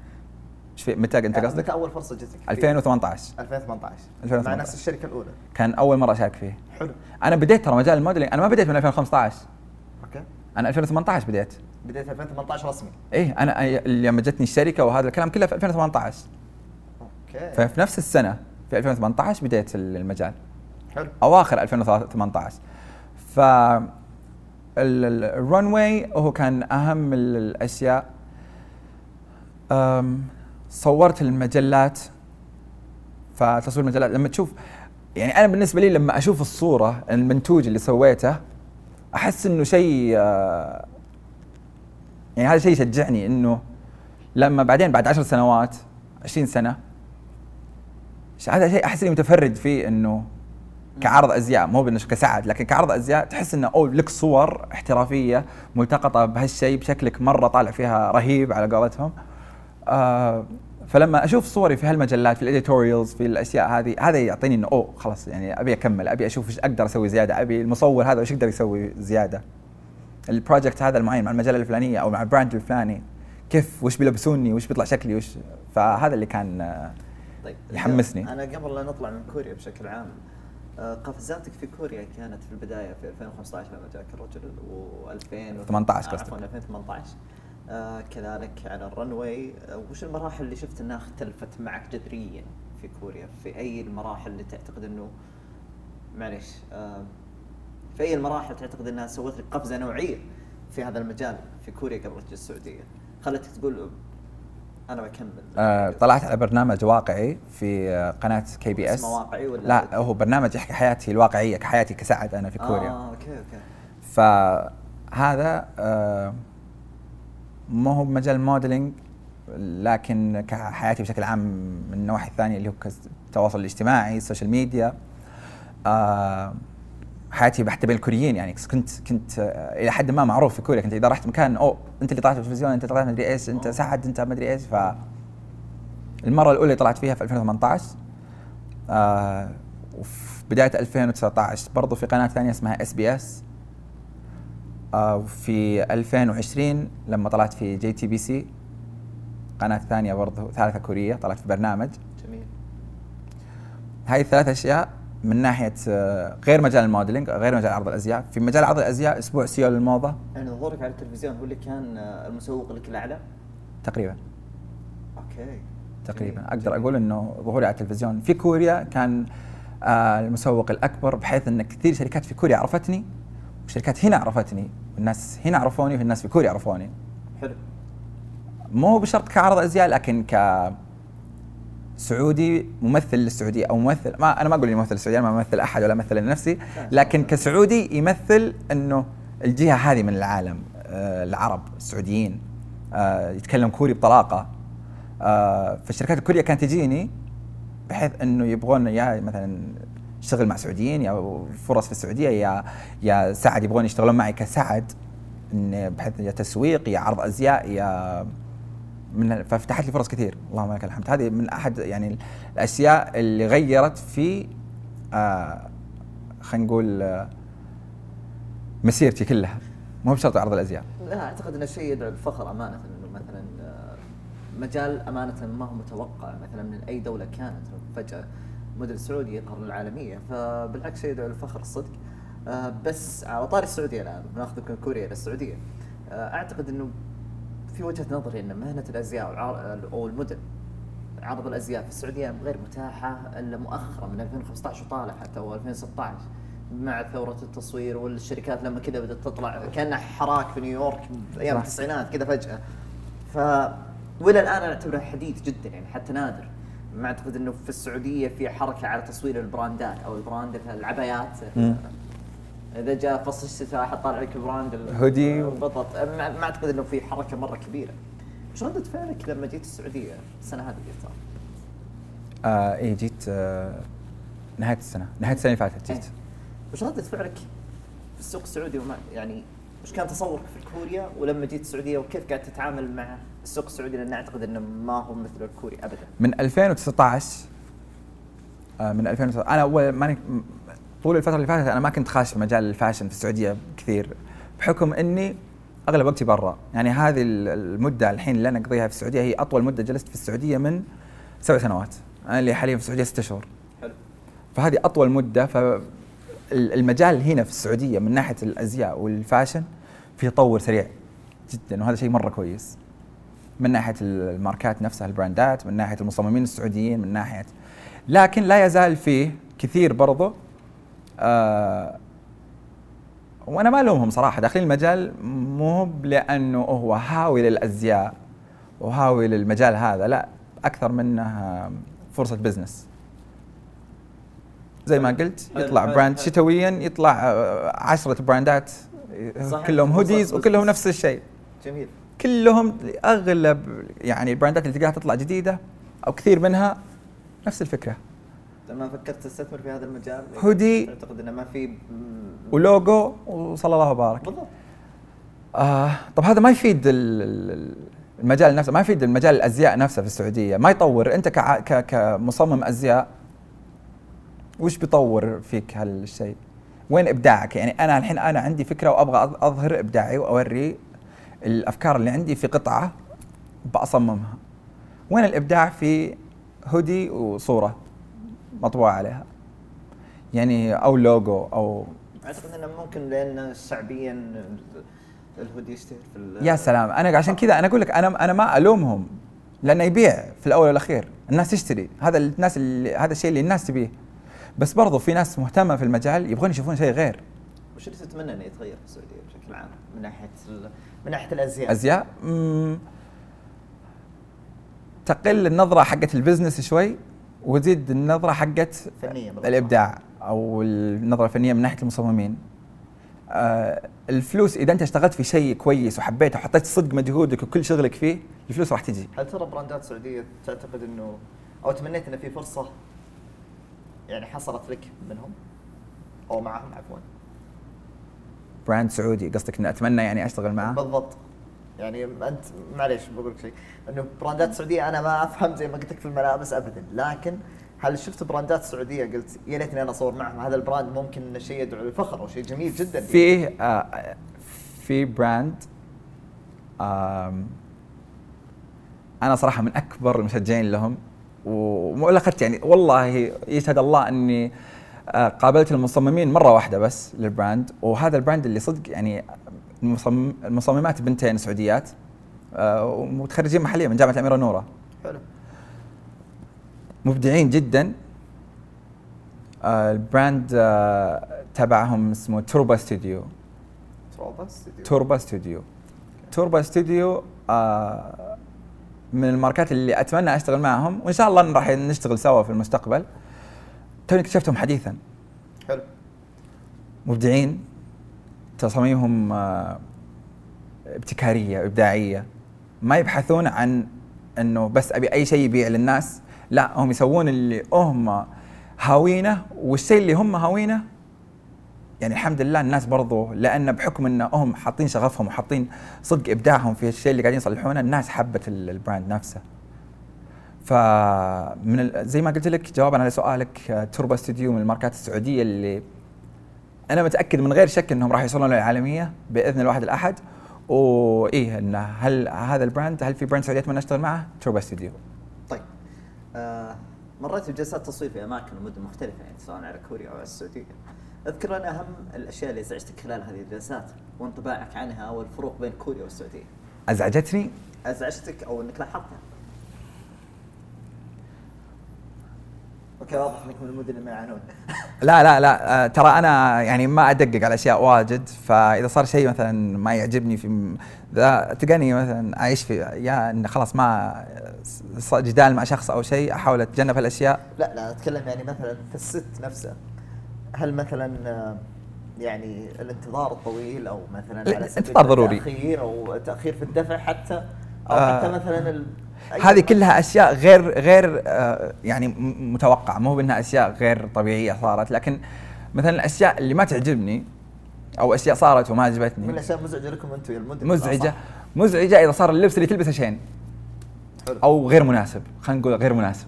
إيش في متى انت يعني قصدك؟ متى أول فرصة جتك؟ في 2018 2018 2018. مع نفس الشركة الأولى. كان أول مرة أشارك فيه. حلو. أنا بديت ترى مجال ال modeling أنا ما بديت من 2015 okay. أنا 2018 بديت. بديت 2018 رسمي. إيه أنا لما جتني الشركة وهذا الكلام كله في 2018 okay. ففي نفس السنة في 2018 بديت المجال. حلو. أواخر 2018 ف ال runway هو كان أهم ال- الأشياء. صورت المجلات فتصوير المجلات. لما تشوف يعني أنا بالنسبة لي لما أشوف الصورة المنتوج اللي سويته أحس إنه شيء آه، يعني هذا شيء يشجعني إنه لما بعدين بعد عشر سنوات 20 سنة هذا شيء أحس إني متفرد فيه إنه كعرض أزياء. مو بإنه كسعد لكن كعرض أزياء تحس إنه أوه لك صور احترافية ملتقطة بهالشيء بشكلك مرة طالع فيها رهيب على قولتهم. آه فلما أشوف صوري في هالمجلات في ال editorials في الأشياء هذه هذا يعطيني إنه أوه خلاص يعني أبي أكمل أبي أشوف إيش أقدر أسوي زيادة أبي المصور هذا إيش يقدر يسوي زيادة ال project هذا المعين مع المجلة الفلانية أو مع ال brand الفلاني كيف وش بيلبسوني وش بيطلع شكلي وش فهذا اللي كان آه، طيب يحمسني. أنا قبل لا نطلع من كوريا بشكل عام آه، قفزاتك في كوريا كانت في البداية في 2015 لما جاك الرجل و2000 18 قصدك. عفوا 2018 آه كذلك على ال runway آه وش المراحل اللي شفت إنها اختلفت معك جذريا في كوريا؟ في أي المراحل اللي تعتقد انه معليش آه في أي المراحل تعتقد إنها سوت لك قفزة نوعية في هذا المجال في كوريا قبل تجي السعودية؟ خلتك تقول أنا بكمل. آه، طلعت على برنامج واقعي في آه، قناة KBS. واقعي ولا لا هو برنامج يحكي حياتي الواقعية كحياتي كسعد أنا في كوريا. آه okay okay. فهذا آه، ما هو بمجال ال modeling لكن كحياتي بشكل عام من النواحي الثانية اللي هو التواصل الاجتماعي ال social media آه، حياتي بحتى بين الكوريين يعني. كنت كنت آه، إلى حد ما معروف في كوريا. كنت إذا رحت مكان أو أنت اللي طلعت في التلفزيون أنت طلعت مدري إيش أنت سعد أنت مدري إيش. ف المرة الأولى اللي طلعت فيها في 2018 آه وفي بداية 2019 برضو في قناة ثانية اسمها SBS وفي 2020 لما طلعت في JTBC قناة ثانية برضو ثالثة كورية طلعت في برنامج. جميل. هاي الثلاث أشياء من ناحية آه، غير مجال ال modeling غير مجال عرض الأزياء. في مجال عرض الأزياء أسبوع سيول للموضه يعني ظهورك على التلفزيون هو اللي كان آه، المسوق لك الأعلى؟ تقريبا. أوكي. تقريبا. جميل. أقدر أقول إنه ظهوري على التلفزيون. في كوريا كان آه المسوق الأكبر بحيث إن كثير شركات في كوريا عرفتني. وشركات هنا عرفتني والناس هنا عرفوني والناس في كوريا عرفوني. حلو. مو بشرط كعرض أزياء لكن ك سعودي ممثل للسعودية أو ممثل ما أنا ما أقول إني ممثل للسعودية أنا ما أمثل أحد ولا أمثل لنفسي لكن كسعودي يمثل إنه الجهة هذه من العالم آه العرب السعوديين آه يتكلم كوري بطلاقة. آه فالشركات الكورية كانت تجيني بحيث إنه يبغون يا مثلا اشتغل مع سعوديين يا فرص في السعودية يا يا سعد يبغون يشتغلون معي كسعد بحيث يا تسويق يا عرض أزياء يا من ففتحت لي فرص كثير. اللهم لك الحمد. هذه من أحد يعني الأشياء اللي غيرت في آه خلينا نقول آه مسيرتي كلها. مو بشرط عرض الأزياء. لا أعتقد إنه شيء يدعو للفخر أمانة إنه مثلا آه، مجال أمانة ما هو متوقع. مثلا من أي دولة كانت فجأة موديل سعودي يظهر للعالميه فبالعكس شيء يدعو للفخر الصدق. آه، بس على طاري السعودية الآن بناخذك من كوريا إلى السعودية. آه، أعتقد إنه في وجهة نظري إن مهنة الأزياء أو الموديل عرض الأزياء في السعودية غير متاحة إلا مؤخرا من 2015 وطالع حتى أو 2016 مع ثورة التصوير والشركات لما كذا بدأت تطلع كأنها حراك في نيويورك أيام. التسعينات كذا فجأة. ف وإلى الآن أنا أعتبره حديث جدا يعني حتى نادر. ما أعتقد إنه في السعودية في حركة على تصوير البراندات أو ال brand العبايات. إذا جاء فصل الشتاء حطلع لك ال brand ال- هودي. بالضبط ما أعتقد إنه في حركة مرة كبيرة وش ردة فعلك لما جيت السعودية السنة هذه صار؟ آه إيه جيت آه نهاية السنة نهاية السنة اللي فاتت جيت وش ردة فعلك في السوق السعودي وما يعني وش كان تصورك في كوريا ولما جيت السعودية وكيف قاعد تتعامل مع السوق السعودي لأن أعتقد إنه ما هو مثل الكوري ابدا. من 2019 آه من 2019 أنا أول ماني طول الفترة اللي فاتت أنا ما كنت خاش في مجال الفاشن في السعودية كثير بحكم إني أغلب وقتي برا. يعني هذه ال- المدة الحين اللي أنا أقضيها في السعودية هي أطول مدة جلست في السعودية من سبع سنوات. أنا اللي حاليا في السعودية ست شهور. حلو. فهذه أطول مدة. فالمجال هنا في السعودية من ناحية الأزياء والفاشن في تطور سريع جدا وهذا شيء مرة كويس. من ناحية الماركات نفسها البراندات من ناحية المصممين السعوديين من ناحية لكن لا يزال فيه كثير برضو آه وأنا ما ألومهم صراحة داخلين المجال مو لأنه هو هاوي للأزياء وهاوي للمجال هذا لا أكثر منه فرصة business زي ما قلت يطلع brand. شتويا يطلع آه، عشرة براندات كلهم hoodies وكلهم. نفس الشيء جميل. كلهم أغلب يعني البراندات اللي تلقاها تطلع جديدة أو كثير منها نفس الفكرة. لما فكرت تستثمر في هذا المجال؟ هودي. تعتقد إنه ما في ولوجو وصلى الله وبارك. بالضبط. آه طب هذا ما يفيد ال- ال- المجال نفسه ما يفيد المجال الأزياء نفسه في السعودية ما يطور. أنت كع- ك كمصمم أزياء وش بيطور فيك هالشيء؟ وين إبداعك؟ يعني أنا الحين أنا عندي فكرة وأبغى أظهر إبداعي وأوري الأفكار اللي عندي في قطعة بصممها وين الإبداع في هودي وصورة مطبوعة عليها؟ يعني أو لوجو أو أعتقد إنه ممكن لأن شعبيا الهودي يشتهر في ال- يا سلام. أنا عشان كذا أنا أقول لك أنا أنا ما ألومهم لأنه يبيع في الأول والأخير. الناس تشتري. هذا الناس اللي هذا الشيء اللي الناس تبيه. بس برضو في ناس مهتمة في المجال يبغون يشوفون شيء غير. وش اللي تتمنى إنه يتغير في السعودية بشكل عام من ناحية من ناحية الأزياء؟ أزياء؟ مم، تقل النظرة حقت البزنس شوي وتزيد النظرة حقت بالضبط. الإبداع أو النظرة الفنية من ناحية المصممين. آه الفلوس إذا أنت اشتغلت في شيء كويس وحبيته وحطيت صدق مجهودك وكل شغلك فيه الفلوس راح تجي. هل ترى براندات سعودية تعتقد إنه أو تمنيت إنه في فرصة يعني حصلت لك منهم أو معهم عفوا؟ brand سعودي. قصدك إني أتمنى يعني أشتغل معه؟ بالضبط. يعني انت معليش بقول لك شيء. إنه براندات سعودية أنا ما أفهم زي ما قلت لك في الملابس ابدا. لكن هل شفت براندات سعودية؟ قلت يا ليتني أنا أصور معهم. هذا ال brand ممكن إنه شيء يدعو للفخر أو شيء جميل جدا. فيه آه في brand آم أنا صراحة من أكبر المشجعين لهم. ولا اخذت يعني والله يشهد الله إني آه قابلت المصممين مرة واحدة بس لل brand وهذا ال brand اللي صدق يعني المصمم المصممات بنتين سعوديات آه ومتخرجين محليا من جامعة الأميرة نورة. حلو. مبدعين جدا. آه ال brand آه تبعهم اسمه توربا ستوديو. تروبا استوديو توربا ستوديو. توربا ستوديو آه من الماركات اللي أتمنى أشتغل معهم وإن شاء الله راح نشتغل سوا في المستقبل. توني اكتشفتهم حديثا. حلو. مبدعين تصاميمهم آه ابتكارية إبداعية. ما يبحثون عن إنه بس أبي أي شيء يبيع للناس. لا هم يسوون اللي هم هاوينه والشيء اللي هم هاوينه يعني الحمد لله الناس برضو لأن بحكم إن هم حاطين شغفهم وحاطين صدق إبداعهم في الشيء اللي قاعدين يصلحونه الناس حبت ال- ال brand نفسه. فمن زي ما قلت لك جوابا على سؤالك آه، توربا ستوديو من الماركات السعودية اللي أنا متأكد من غير شك إنهم راح يوصلون للعالمية بإذن الواحد الأحد. وايه انه هل هذا ال brand هل في brand سعودي اتمنى أشتغل معه؟ توربا ستوديو. طيب آه مريت بجلسات تصوير في أماكن ومدن مختلفة يعني سواء على كوريا أو على السعودية. أذكر لنا أهم الأشياء اللي ازعجتك خلال هذه الجلسات وانطباعك عنها والفروق بين كوريا والسعودية. أزعجتني؟ أزعجتك أو إنك لاحظتها؟ okay واضح إنك من ال models يعانون. لا لا لا آه، ترى أنا يعني ما أدقق على أشياء واجد فإذا صار شيء مثلا ما يعجبني في ذا تلقاني مثلا أعيش في يا ان خلاص ما جدال مع شخص أو شيء أحاول أتجنب هالأشياء. لا لا أتكلم يعني مثلا في ال set نفسه هل مثلا آه، يعني الانتظار الطويل أو مثلا لا، على سبيل الانتظار ضروري. التأخير أو تأخير في الدفع حتى؟ أو آه، حتى مثلا ال... أي- هذه كلها أشياء غير غير آه، يعني متوقعة. مو بأنها أشياء غير طبيعية صارت لكن مثلا الأشياء اللي ما تعجبني أو أشياء صارت وما من عجبتني الأشياء مزعجه لكم أنتم يا المدن مزعجة. صح؟ مزعجة إذا صار اللبس اللي تلبسه شين. أو غير مناسب. خلينا نقول غير مناسب.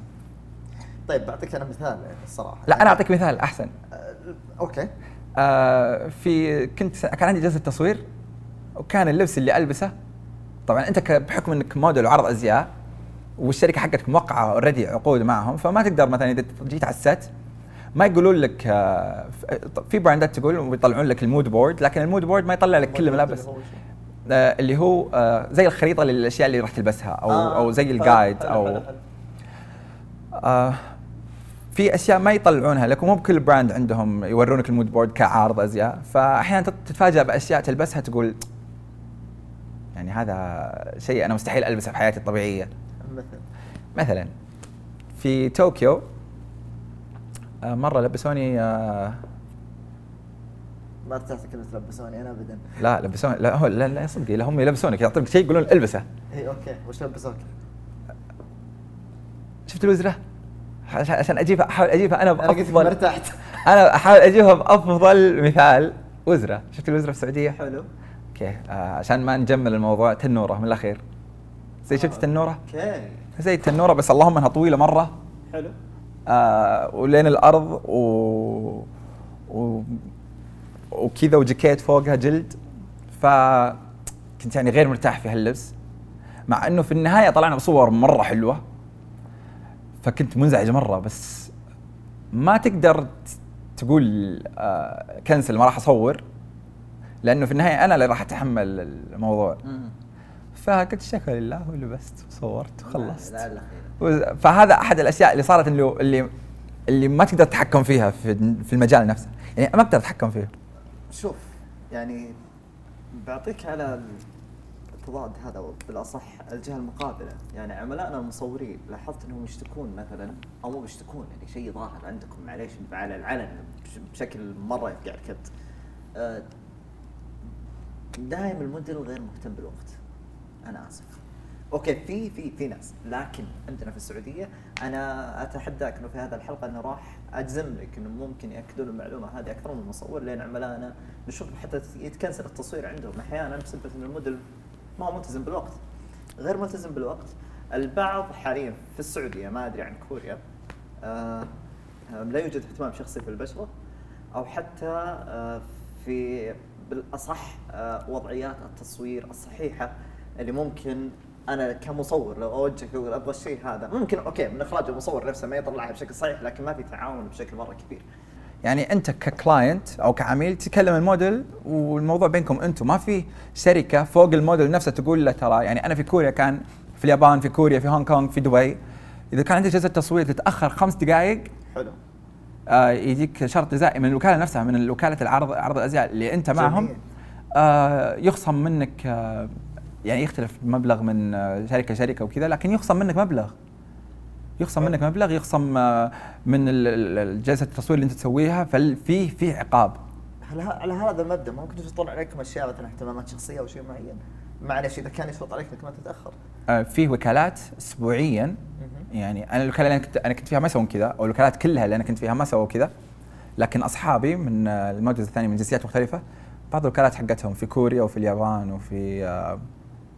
طيب بعطيك أنا مثال الصراحة. لا أنا أعطيك مثال أحسن. آه، أوكي. آه في كنت كان عندي جلسة تصوير وكان اللبس اللي ألبسه طبعا أنت بحكم إنك موديل وعرض أزياء والشركة حقتك موقعة already عقود معهم فما تقدر مثلا إذا جيت على ال set ما يقولون لك آه، في براندات تقول ويطلعون لك ال mood board لكن ال mood board ما يطلع لك كل الملابس آه، اللي هو آه، زي الخريطة للأشياء اللي راح تلبسها أو آه، أو زي ال guide أو. آه في أشياء ما يطلعونها لك ومو بكل brand عندهم يورونك ال mood board كعارض أزياء. فاحيانا تت- تتفاجأ بأشياء تلبسها تقول يعني هذا شيء أنا مستحيل ألبسه في حياتي الطبيعية. مثل مثلا في طوكيو آه مرة لبسوني آه ما ارتحت كلمة تلبسوني أنا ابدا. لا لبسوني لا هو لا, لا صدقي لا هم يلبسونك يعطونك شيء يقولون ألبسه. اي okay وش لبسوك؟ شفت الوزرة؟ عشان عشان أجيبها أحاول أجيبها أنا أنا بأفضل. ارتحت. أنا أحاول أجيبها بأفضل مثال وزرة. شفت الوزرة في السعودية؟ حلو. okay آه عشان ما نجمل الموضوع تنورة من الأخير. زي شفت التنوره okay. زي التنوره بس اللهم إنها طويلة مرة. حلو. آه ولين الأرض و, و... وكذا وجاكيت فوقها جلد. ف كنت يعني غير مرتاح في هاللبس. مع إنه في النهاية طلعنا بصور مرة حلوة. فكنت منزعج مرة بس ما تقدر تقول آه كنسل ما راح أصور. لأنه في النهاية أنا اللي راح أتحمل الموضوع. فقلت شكرا لله ولبست وصورت وخلصت. لا لا خير فهذا أحد الأشياء اللي صارت اللي اللي اللي ما تقدر تتحكم فيها في في المجال نفسه. يعني ما أقدر اتحكم فيه. شوف يعني بعطيك على التضاد هذا بالاصح الجهة المقابلة. يعني عملائنا المصورين لاحظت إنهم يشتكون مثلا أو مو بيشتكون يعني شيء ظاهر عندكم معليش على العلن بش- بشكل مرة يفقع الكبد آه، دائما الموديل غير مهتم بالوقت. أنا آسف. okay في في في ناس لكن عندنا في السعودية أنا أتحداك إنه في هذه الحلقة إنه راح أجزم لك إنه ممكن يأكدون المعلومة هذه أكثر من المصور لأن عملائنا نشوف حتى يتكنسل التصوير عندهم. أحيانا بسبب ان الموديل ما هو ملتزم بالوقت. غير ملتزم بالوقت البعض حاليا في السعودية ما أدري عن كوريا آه آه، لا يوجد اهتمام شخصي في البشرة أو حتى آه في بالأصح آه وضعيات التصوير الصحيحة اللي ممكن أنا كمصور لو أوجهك أقول أبغى الشيء هذا ممكن okay من إخراج المصور نفسه ما يطلعها بشكل صحيح لكن ما في تعاون بشكل مرة كبير. يعني أنت ك client أو كعميل تكلم الموديل والموضوع بينكم أنتم. ما في شركة فوق الموديل نفسه تقول له ترى يعني أنا في كوريا كان في اليابان في كوريا في هونغ كونغ في دبي. إذا كان عندك جلسة تصوير تتأخر خمس دقائق حلو. آه يجيك شرط جزائي من الوكالة نفسها من وكاله العرض عرض الأزياء اللي أنت معهم. آه يخصم منك آه يعني يختلف المبلغ من شركة شركه وكذا لكن يخصم منك مبلغ. يخصم منك مبلغ يخصم آه من جلسة التصوير اللي انت تسويها ففي في عقاب. هل على هذا المبدأ ممكن يشرط عليكم أشياء مثلا اهتمامات شخصية أو شيء معين؟ معلش إذا كان يشرط عليك انك ما تتأخر. آه في وكالات اسبوعيا. يعني أنا الوكالة اللي أنا كنت أنا كنت فيها ما سووا كذا أو الوكالات كلها اللي أنا كنت فيها ما سووا كذا. لكن أصحابي من آه، ال models الثاني من جنسيات مختلفة بعض الوكالات حقتهم في كوريا وفي اليابان وفي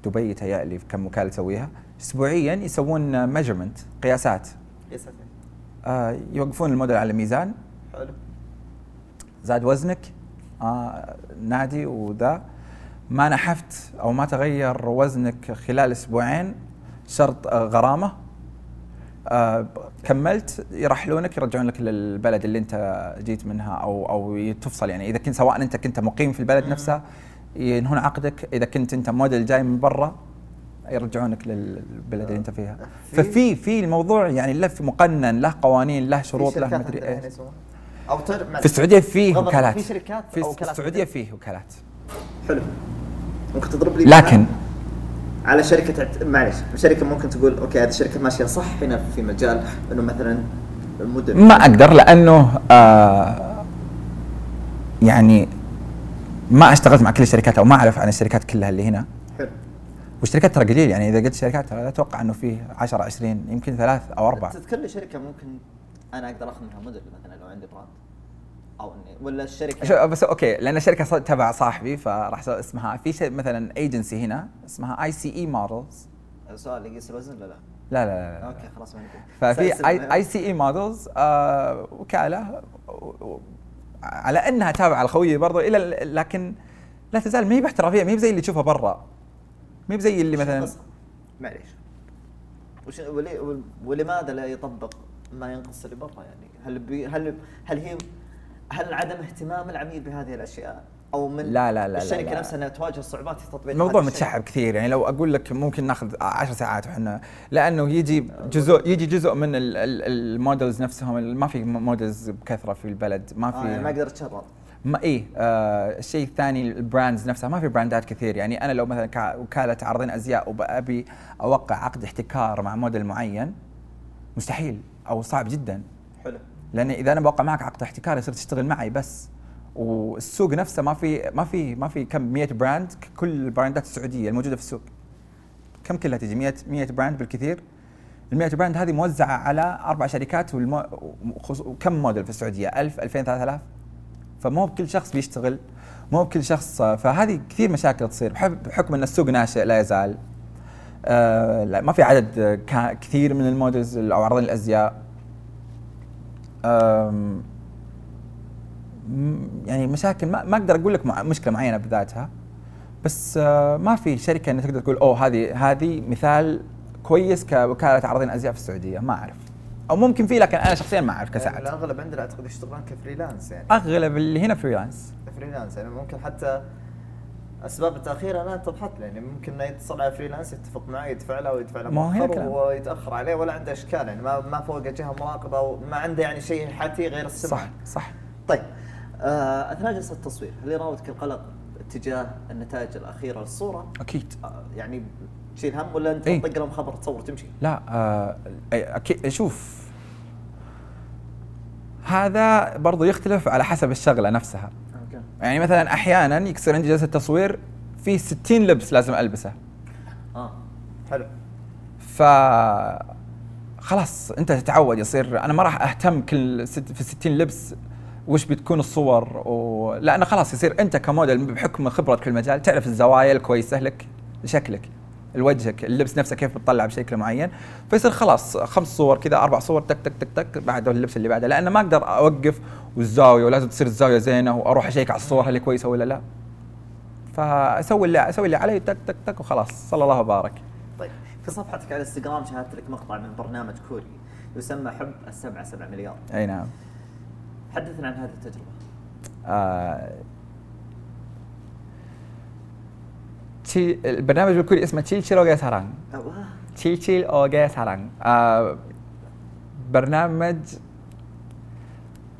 دبي تهيألي في كم وكالة تسويها اسبوعيا يسوون measurement قياسات. يا ساتر آه، يوقفون الموديل على الميزان. حلو. زاد وزنك. آه نادي وذا. ما نحفت أو ما تغير وزنك خلال أسبوعين شرط آه غرامة. آه كملت يرحلونك يرجعون لك للبلد اللي انت جيت منها أو أو تفصل يعني. إذا كنت سواء أنت كنت مقيم في البلد نفسها ينهون عقدك إذا كنت أنت موديل جاي من برا يرجعونك للبلد اللي أنت فيها. في- ففي في الموضوع يعني له في مقنن له قوانين له شروط له مدري إيش؟ أو. في السعودية فيه وكالات. في شركات في السعودية فيه وكالات. حلو. ممكن تضرب لي لكن على شركة معلش شركة ممكن تقول أوكي هذه الشركة ماشية صح هنا في مجال إنه مثلا المدن ما أقدر لأنه آه يعني ما اشتغلت مع كل الشركات أو ما أعرف عن الشركات كلها اللي هنا. حلو. والشركات ترى قليل يعني إذا قلت شركات ترى لا أتوقع إنه فيه 10 20 يمكن ثلاث أو أربع. تذكر لي شركة ممكن أنا أقدر اخذ منها مدن مثلا لو عندي براند. أو اني ولا الشركة؟ شو بس أوكي لأن الشركة تبع صاحبي فراح أسوي اسمها. في شيء مثلا ايجنسي هنا اسمها اي سي اي مودلز سؤال يقيس الوزن ولا لا؟ لا لا لا, لا. أوكي خلاص ما ففي اي سي اي مودلز وكالة على أنها تابعة الخويه برضو إلى ال- لكن لا تزال ما هي باحترافية ما هي زي اللي تشوفها برا. ما هي زي اللي مثلا معليش. وش ولماذا لا يطبق ما ينقص اللي برا يعني؟ هل بي هل هل هي هل عدم اهتمام العميل بهذه الأشياء أو من لا- لا- لا- الشركة لا. نفسها انها تواجه صعوبات في تطبيق الموضوع؟ متشعب كثير. يعني لو أقول لك ممكن ناخذ 10 ساعات وحنا لأنه يجي جزء يجي جزء من ال- ال- ال models نفسهم. ما في models بكثرة في البلد ما آه يعني ما في أقدر اتشرط ما إيه آه الشيء الثاني ال brands نفسها ما في brandات كثير. يعني أنا لو مثلا كوكالة عارضين أزياء وأبي أوقع عقد احتكار مع موديل معين مستحيل أو صعب جدا. حلو. لأن إذا أنا بوقع معك عقد احتكار يصير تشتغل معي بس. والسوق نفسه ما في ما في ما في كم 100 brand كل ال brandات السعودية الموجودة في السوق. كم كلها تجي؟ 100 100 brand بالكثير. ال 100 brand هذه موزعة على أربع شركات وكم موديل في السعودية؟ 1000 2000 3000 فمو بكل شخص بيشتغل مو بكل شخص فهذه كثير مشاكل تصير بحكم إن السوق ناشئ لا يزال. آه لا ما في عدد كثير من ال models أو عارضين الازياء يعني مشاكل ما, ما أقدر أقول لك مشكلة معينة بذاتها بس آه، ما في شركة إنك تقدر تقول أوه هذه هذه مثال كويس كوكالة عارضين أزياء في السعودية. ما أعرف. أو ممكن في لكن أنا شخصيا ما أعرف كسعد. الاغلب عندنا أعتقد يشتغلون ك freelance يعني. أغلب اللي هنا freelance. freelance يعني ممكن حتى أسباب التأخير أنا اتضحت له يعني ممكن إنه يتصل على freelance يتفق معه يدفع له ويدفع له مؤخر. ويتأخر عليه ولا عنده إشكال يعني ما ما فوق جهة مراقبة وما عنده يعني شيء حتي غير السمعه صح صح. طيب أثناء جلسة التصوير هل يراودك القلق تجاه النتائج الأخيرة للصورة؟ أكيد. آه يعني تشيل هم ولا أنت إيه. تطق لهم خبر تصور تمشي؟ لا آه أكيد شوف. هذا برضو يختلف على حسب الشغلة نفسها. أوكي. يعني مثلا أحيانا يصير عندي جلسة تصوير في 60 لبس لازم ألبسه. آه. حلو. ف خلاص أنت تتعود يصير أنا ما راح أهتم كل ست في 60 لبس وش بتكون الصور؟ و... لأنه خلاص يصير أنت كموديل بحكم خبرتك في المجال تعرف الزوايا الكويسة لك لشكلك لوجهك اللبس نفسه كيف بتطلع بشكل معين. فيصير خلاص خمس صور كذا أربع صور تك تك تك تك بعد اللبس اللي بعده. لأنه ما أقدر أوقف والزاوية ولازم تصير الزاوية زينة وأروح أشيك على الصور هل كويسة ولا لا. فأسوي اللي أسوي اللي علي تك تك تك وخلاص. صلى الله وبارك. طيب في صفحتك على الانستغرام شاهدت لك مقطع من برنامج كوري يسمى حب السبعة سبعة مليار. أي نعم. حدثنا عن هذه التجربة. آه، البرنامج بالكوري اسمه تشيل تشيل اوغي سارانج أوه. تشيل تشيل اوغي سارانج آه، برنامج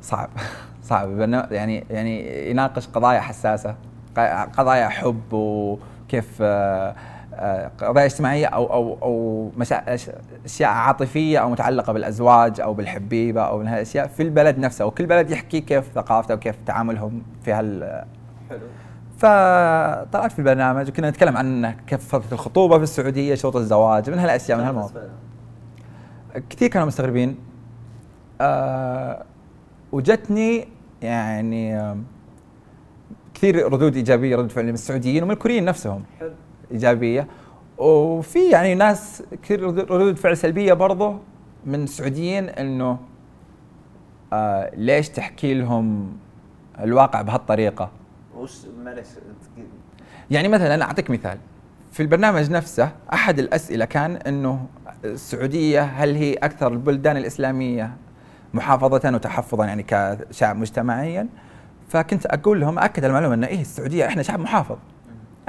صعب. صعب. يعني يعني يناقش قضايا حساسة قضايا حب وكيف آه، قضايا اجتماعية أو أو أو أشياء عاطفية أو متعلقة بالأزواج أو بالحبيبة أو من هالاشياء في البلد نفسه. وكل بلد يحكي كيف ثقافته وكيف تعاملهم في هال حلو. فطلعت في البرنامج وكنا نتكلم عن كيف فترة الخطوبة في السعودية شروط الزواج من هالأشياء من هالمواضيع. كثير كانوا مستغربين. آه وجتني يعني كثير ردود إيجابية ردود فعل من السعوديين ومن الكوريين نفسهم. حلو. إيجابية. وفي يعني ناس كثير ردود- فعل سلبية برضه من السعوديين إنه آه ليش تحكي لهم الواقع بهالطريقة؟ وش يعني مثلا أنا أعطيك مثال. في البرنامج نفسه أحد الأسئلة كان إنه السعودية هل هي أكثر البلدان الإسلامية محافظه وتحفظا يعني كشعب مجتمعيا؟ فكنت أقول لهم أكد المعلومة ان إيه السعودية إحنا شعب محافظ.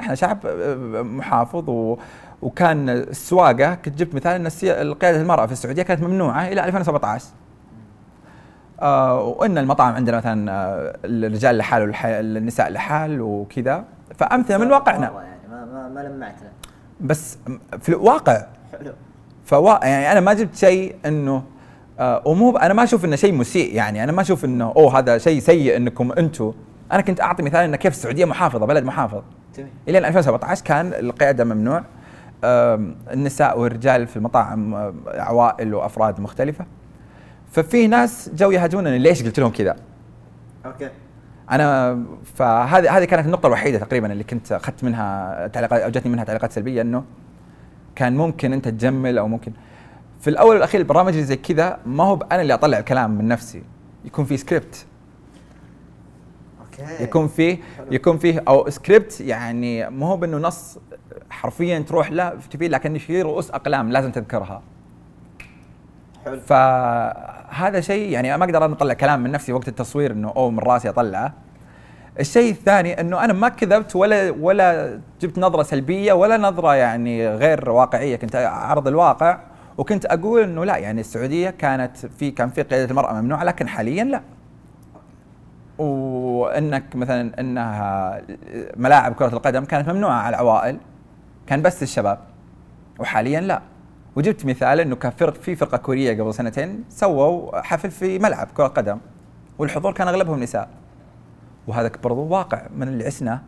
إحنا شعب آه، محافظ و وكان السواقة كنت جبت مثال إن السي- قياده المرأة في السعودية كانت ممنوعة إلى 2017 آه وإن المطاعم عندنا مثلا آه الرجال لحال والح- النساء لحال وكذا. فأمثلة من واقعنا. يعني ما ما ما لمعتنا بس في الواقع حلو. فوا يعني أنا ما جبت شيء إنه آه ومو أنا ما أشوف إنه شيء مسيء يعني. أنا ما أشوف إنه أوه هذا شيء سيء إنكم أنتم أنا كنت أعطي مثال إنه كيف السعودية محافظة بلد محافظ. جميل إلى 2017 كان القيادة ممنوع. النساء والرجال في المطاعم عوائل وأفراد مختلفة. ففي ناس جو يهاجمونني. ليش قلت لهم كذا؟ okay. أنا فهذه هذه كانت النقطة الوحيدة تقريبا اللي كنت أخذت منها تعليقات أو جتني منها تعليقات سلبية إنه كان ممكن أنت تجمل أو ممكن. في الأول والأخير البرامج اللي زي كذا ما هو أنا اللي أطلع الكلام من نفسي. يكون في سكريبت أوكي. يكون فيه يكون فيه أو سكريبت يعني مو هو بإنه نص حرفيا تروح لا تفيد لكن في رؤوس أقلام لازم تذكرها. حلو. فهذا شيء يعني ما أقدر أنا أطلع كلام من نفسي وقت التصوير إنه اوه من راسي أطلعه. الشيء الثاني إنه أنا ما كذبت ولا ولا جبت نظرة سلبية ولا نظرة يعني غير واقعية. كنت اعرض الواقع وكنت أقول إنه لا يعني السعودية كانت في كان في قيادة المرأة ممنوعة لكن حاليا لا. وإنك مثلا إنها ملاعب كرة القدم كانت ممنوعة على العوائل كان بس الشباب وحاليا لا. وجبت مثال إنه كان فرق في فرقة كورية قبل سنتين سووا حفل في ملعب كرة قدم والحضور كان أغلبهم نساء. وهذا برضو واقع من اللي عشناه.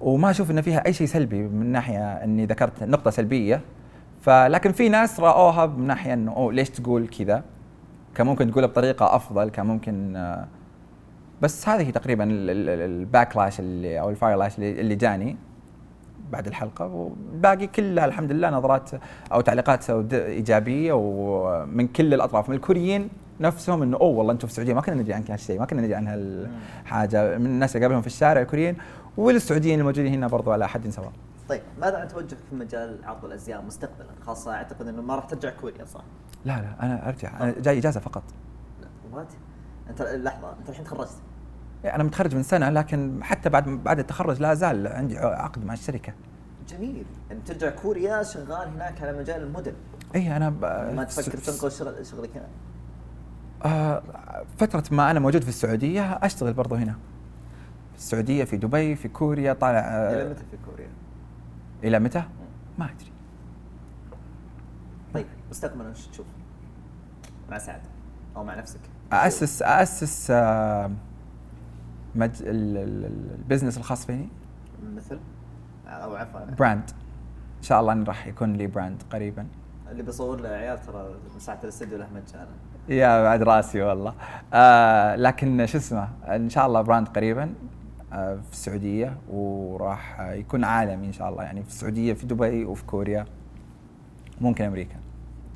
وما أشوف انه فيها أي شيء سلبي من ناحية إني ذكرت نقطة سلبية. فلكن في ناس رأوها من ناحية إنه أوه ليش تقول كذا؟ كان ممكن تقولها بطريقة أفضل كان ممكن آه، بس هذه تقريبا ال backlash اللي أو ال firelash اللي اللي جاني بعد الحلقة. والباقي كلها الحمد لله نظرات أو تعليقات إيجابية. ومن كل الأطراف. من الكوريين نفسهم إنه أوه والله أنتم في السعودية ما كنا ندري عن هالشيء ما كنا ندري عن هالحاجة. من الناس اللي قابلهم في الشارع الكوريين والسعوديين الموجودين هنا برضو على حد سواء. طيب ماذا عن توجهك في مجال عرض الأزياء مستقبلا؟ خاصة أعتقد إنه ما راح ترجع كوريا صح؟ لا لا أنا أرجع. أنا جاي إجازة فقط. لا وات انت لحظة انت الحين تخرجت أنا متخرج من سنة لكن حتى بعد بعد التخرج لا زال عندي عقد مع الشركة جميل يعني ترجع كوريا شغال هناك على مجال الموديل اي أنا ب... ما تفكر تنقل شغل شغلك هنا آه فترة ما أنا موجود في السعودية أشتغل برضو هنا في السعودية في دبي في كوريا طالع آه متى في كوريا؟ إلى متى؟ ما أدري طيب مستقبلا وش تشوف؟ مع سعد أو مع نفسك؟ أأسس أأسس آه مج... ال- ال- ال- ال business الخاص فيني؟ مثل؟ أو عفوا. brand. إن شاء الله راح يكون لي brand قريبا. اللي بيصور له عيال ترى مساحه الاستوديو له مجانا. يا بعد راسي والله. آه لكن شو اسمه إن شاء الله brand قريبا آه في السعودية وراح يكون عالمي إن شاء الله. يعني في السعودية في دبي وفي كوريا. ممكن أمريكا.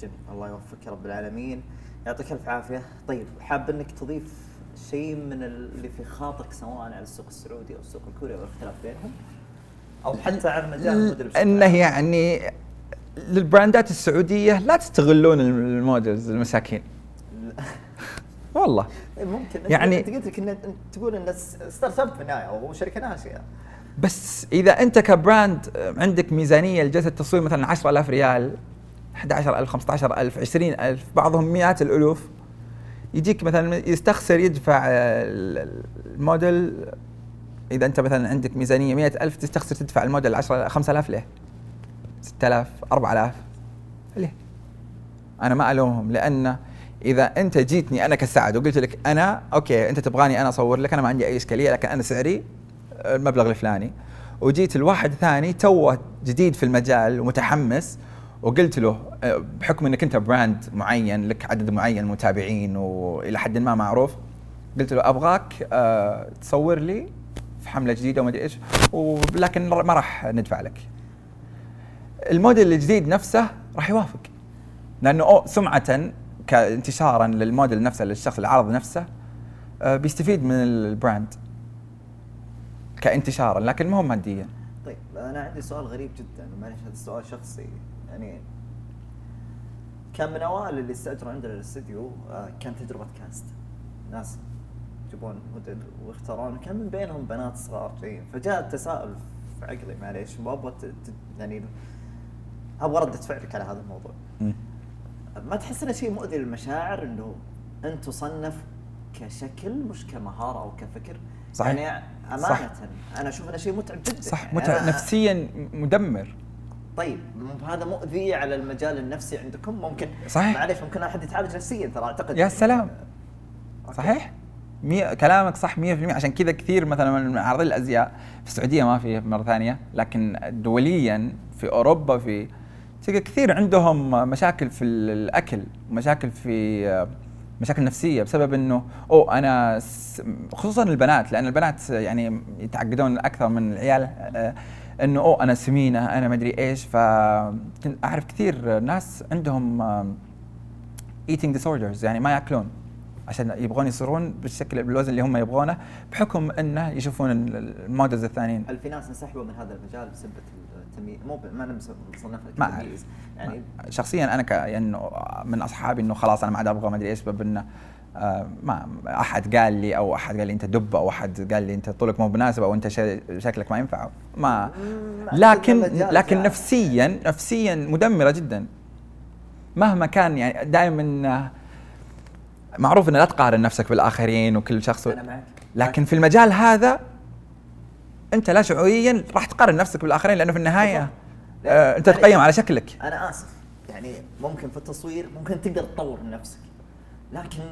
جميل. الله يوفقك يا رب العالمين. يعطيك ألف عافية. طيب حاب إنك تضيف شيء من اللي في خاطرك سواء على السوق السعودي أو السوق الكوري والاختلاف بينهم؟ أو حتى على مجال الموديل بشكل إنه. يعني لل brandات السعودية لا تستغلون ال models المساكين. والله. ممكن. يعني- انت قلت لك إن تقول إن startup في النهاية أو شركة ناشئة. بس إذا أنت ك brand عندك ميزانية لجلسة تصوير مثلا 10000 ريال 11000 15000 20000 بعضهم مئات الألوف يجيك مثلا يستخسر يدفع ال- الموديل إذا أنت مثلا عندك ميزانية 100000 تستخسر تدفع الموديل 10 5000 ليه؟ 6000 4000 ليه؟ أنا ما ألومهم لأن إذا أنت جيتني أنا كسعد وقلت لك أنا okay أنت تبغاني أنا أصور لك أنا ما عندي أي إشكالية لكن أنا سعري المبلغ الفلاني وجيت الواحد ثاني توه جديد في المجال ومتحمس وقلت له آه، بحكم إنك أنت brand معين لك عدد معين متابعين وإلى حد ما معروف قلت له أبغاك آه، تصور لي في حملة جديدة وما أدري إيش ولكن ما راح ندفع لك. الموديل الجديد نفسه راح يوافق لأنه أو سمعة كانتشارا للموديل نفسه للشخص العرض نفسه آه، بيستفيد من ال brand كانتشارا لكن ما هو ماديا طيب أنا عندي سؤال غريب جدا معلش هذا السؤال شخصي يعني كان من أوائل اللي استأجروا عندنا الاستديو آه، كان تجربة cast. ناس يجيبون موديل ويختارون كان من بينهم بنات صغار جايين. فجاء التساؤل في عقلي معليش ت- يعني أبغى ردة فعلك على هذا الموضوع. ما تحس إنه شيء مؤذي للمشاعر إنه أنت تصنف كشكل مش كمهاره أو كفكر؟ صحيح. يعني أمانة صح. أنا أشوف إنه شيء متعب جدا. صح يعني متعب. نفسيا مدمر. طيب هذا مؤذي على المجال النفسي عندكم ممكن صحيح. معليش ممكن أحد يتعالج نفسيا ترى أعتقد يا سلام. أوكي. صحيح مية كلامك صح 100% عشان كذا كثير مثلا من معارضين الأزياء في السعودية ما في مرة ثانية لكن دوليا في أوروبا في تلقى كثير عندهم مشاكل في الأكل مشاكل في مشاكل نفسية بسبب إنه أو أنا خصوصا البنات لأن البنات يعني يتعقدون أكثر من العيال آه، إنه أو أنا سمينة أنا ما أدري إيش. فاعرف كثير ناس عندهم eating disorders يعني ما يأكلون عشان يبغون يصيرون بالشكل بالوزن اللي هم يبغونه بحكم إنه يشوفون ال- المودلز الثانيين. هل في ناس انسحبوا من هذا المجال بسبب التمييز مو ب- ما ما كتمييز. يعني شخصيا أنا ك يعني من أصحابي إنه خلاص أنا ما عاد أبغى ما أدري إيش بسبب إنه ما أحد قال لي أو أحد قال لي أنت دب أو أحد قال لي أنت طولك مو مناسب أو أنت شكلك ما ينفع. ما لكن لكن. نفسيا نفسيا مدمرة جدا. مهما كان يعني دائما معروف ان لا تقارن نفسك بالآخرين وكل شخص معك. لكن في المجال هذا أنت لا شعوريا راح تقارن نفسك بالآخرين لأنه في النهاية. آه أنت يعني- تقيم على شكلك. أنا آسف. يعني ممكن في التصوير ممكن تقدر تطور من نفسك. لكن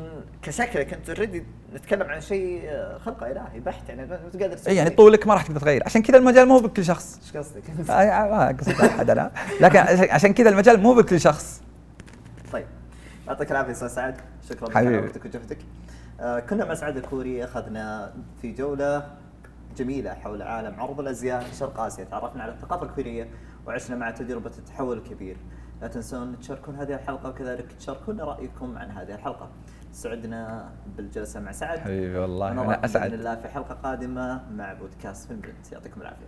كشكلك انت اوريدي نتكلم عن شيء آه، خلقه إلهي بحت يعني ما انت قادر تسوي اي يعني. طولك ما راح تقدر تغير. عشان كذا المجال مو بكل شخص. إيش قصدك؟ آه، آه، ما قصدي أحد أنا. لكن عشان- كذا المجال مو بكل شخص. طيب. يعطيك العافية أستاذ سعد. شكرا حبيبي. وقتك وجهدك. آه كنا مع سعد الكوري أخذنا في جولة جميلة حول عالم عرض الأزياء في شرق آسيا. تعرفنا على الثقافة الكورية وعشنا مع تجربة التحول الكبير. لا تنسون تشاركون هذه الحلقة وكذلك تشاركون رأيكم عن هذه الحلقة. سعدنا بالجلسة مع سعد. حبيبي والله أنا أسعد. بإذن الله في حلقة قادمة مع بودكاست فيلم برنت يعطيكم العافية.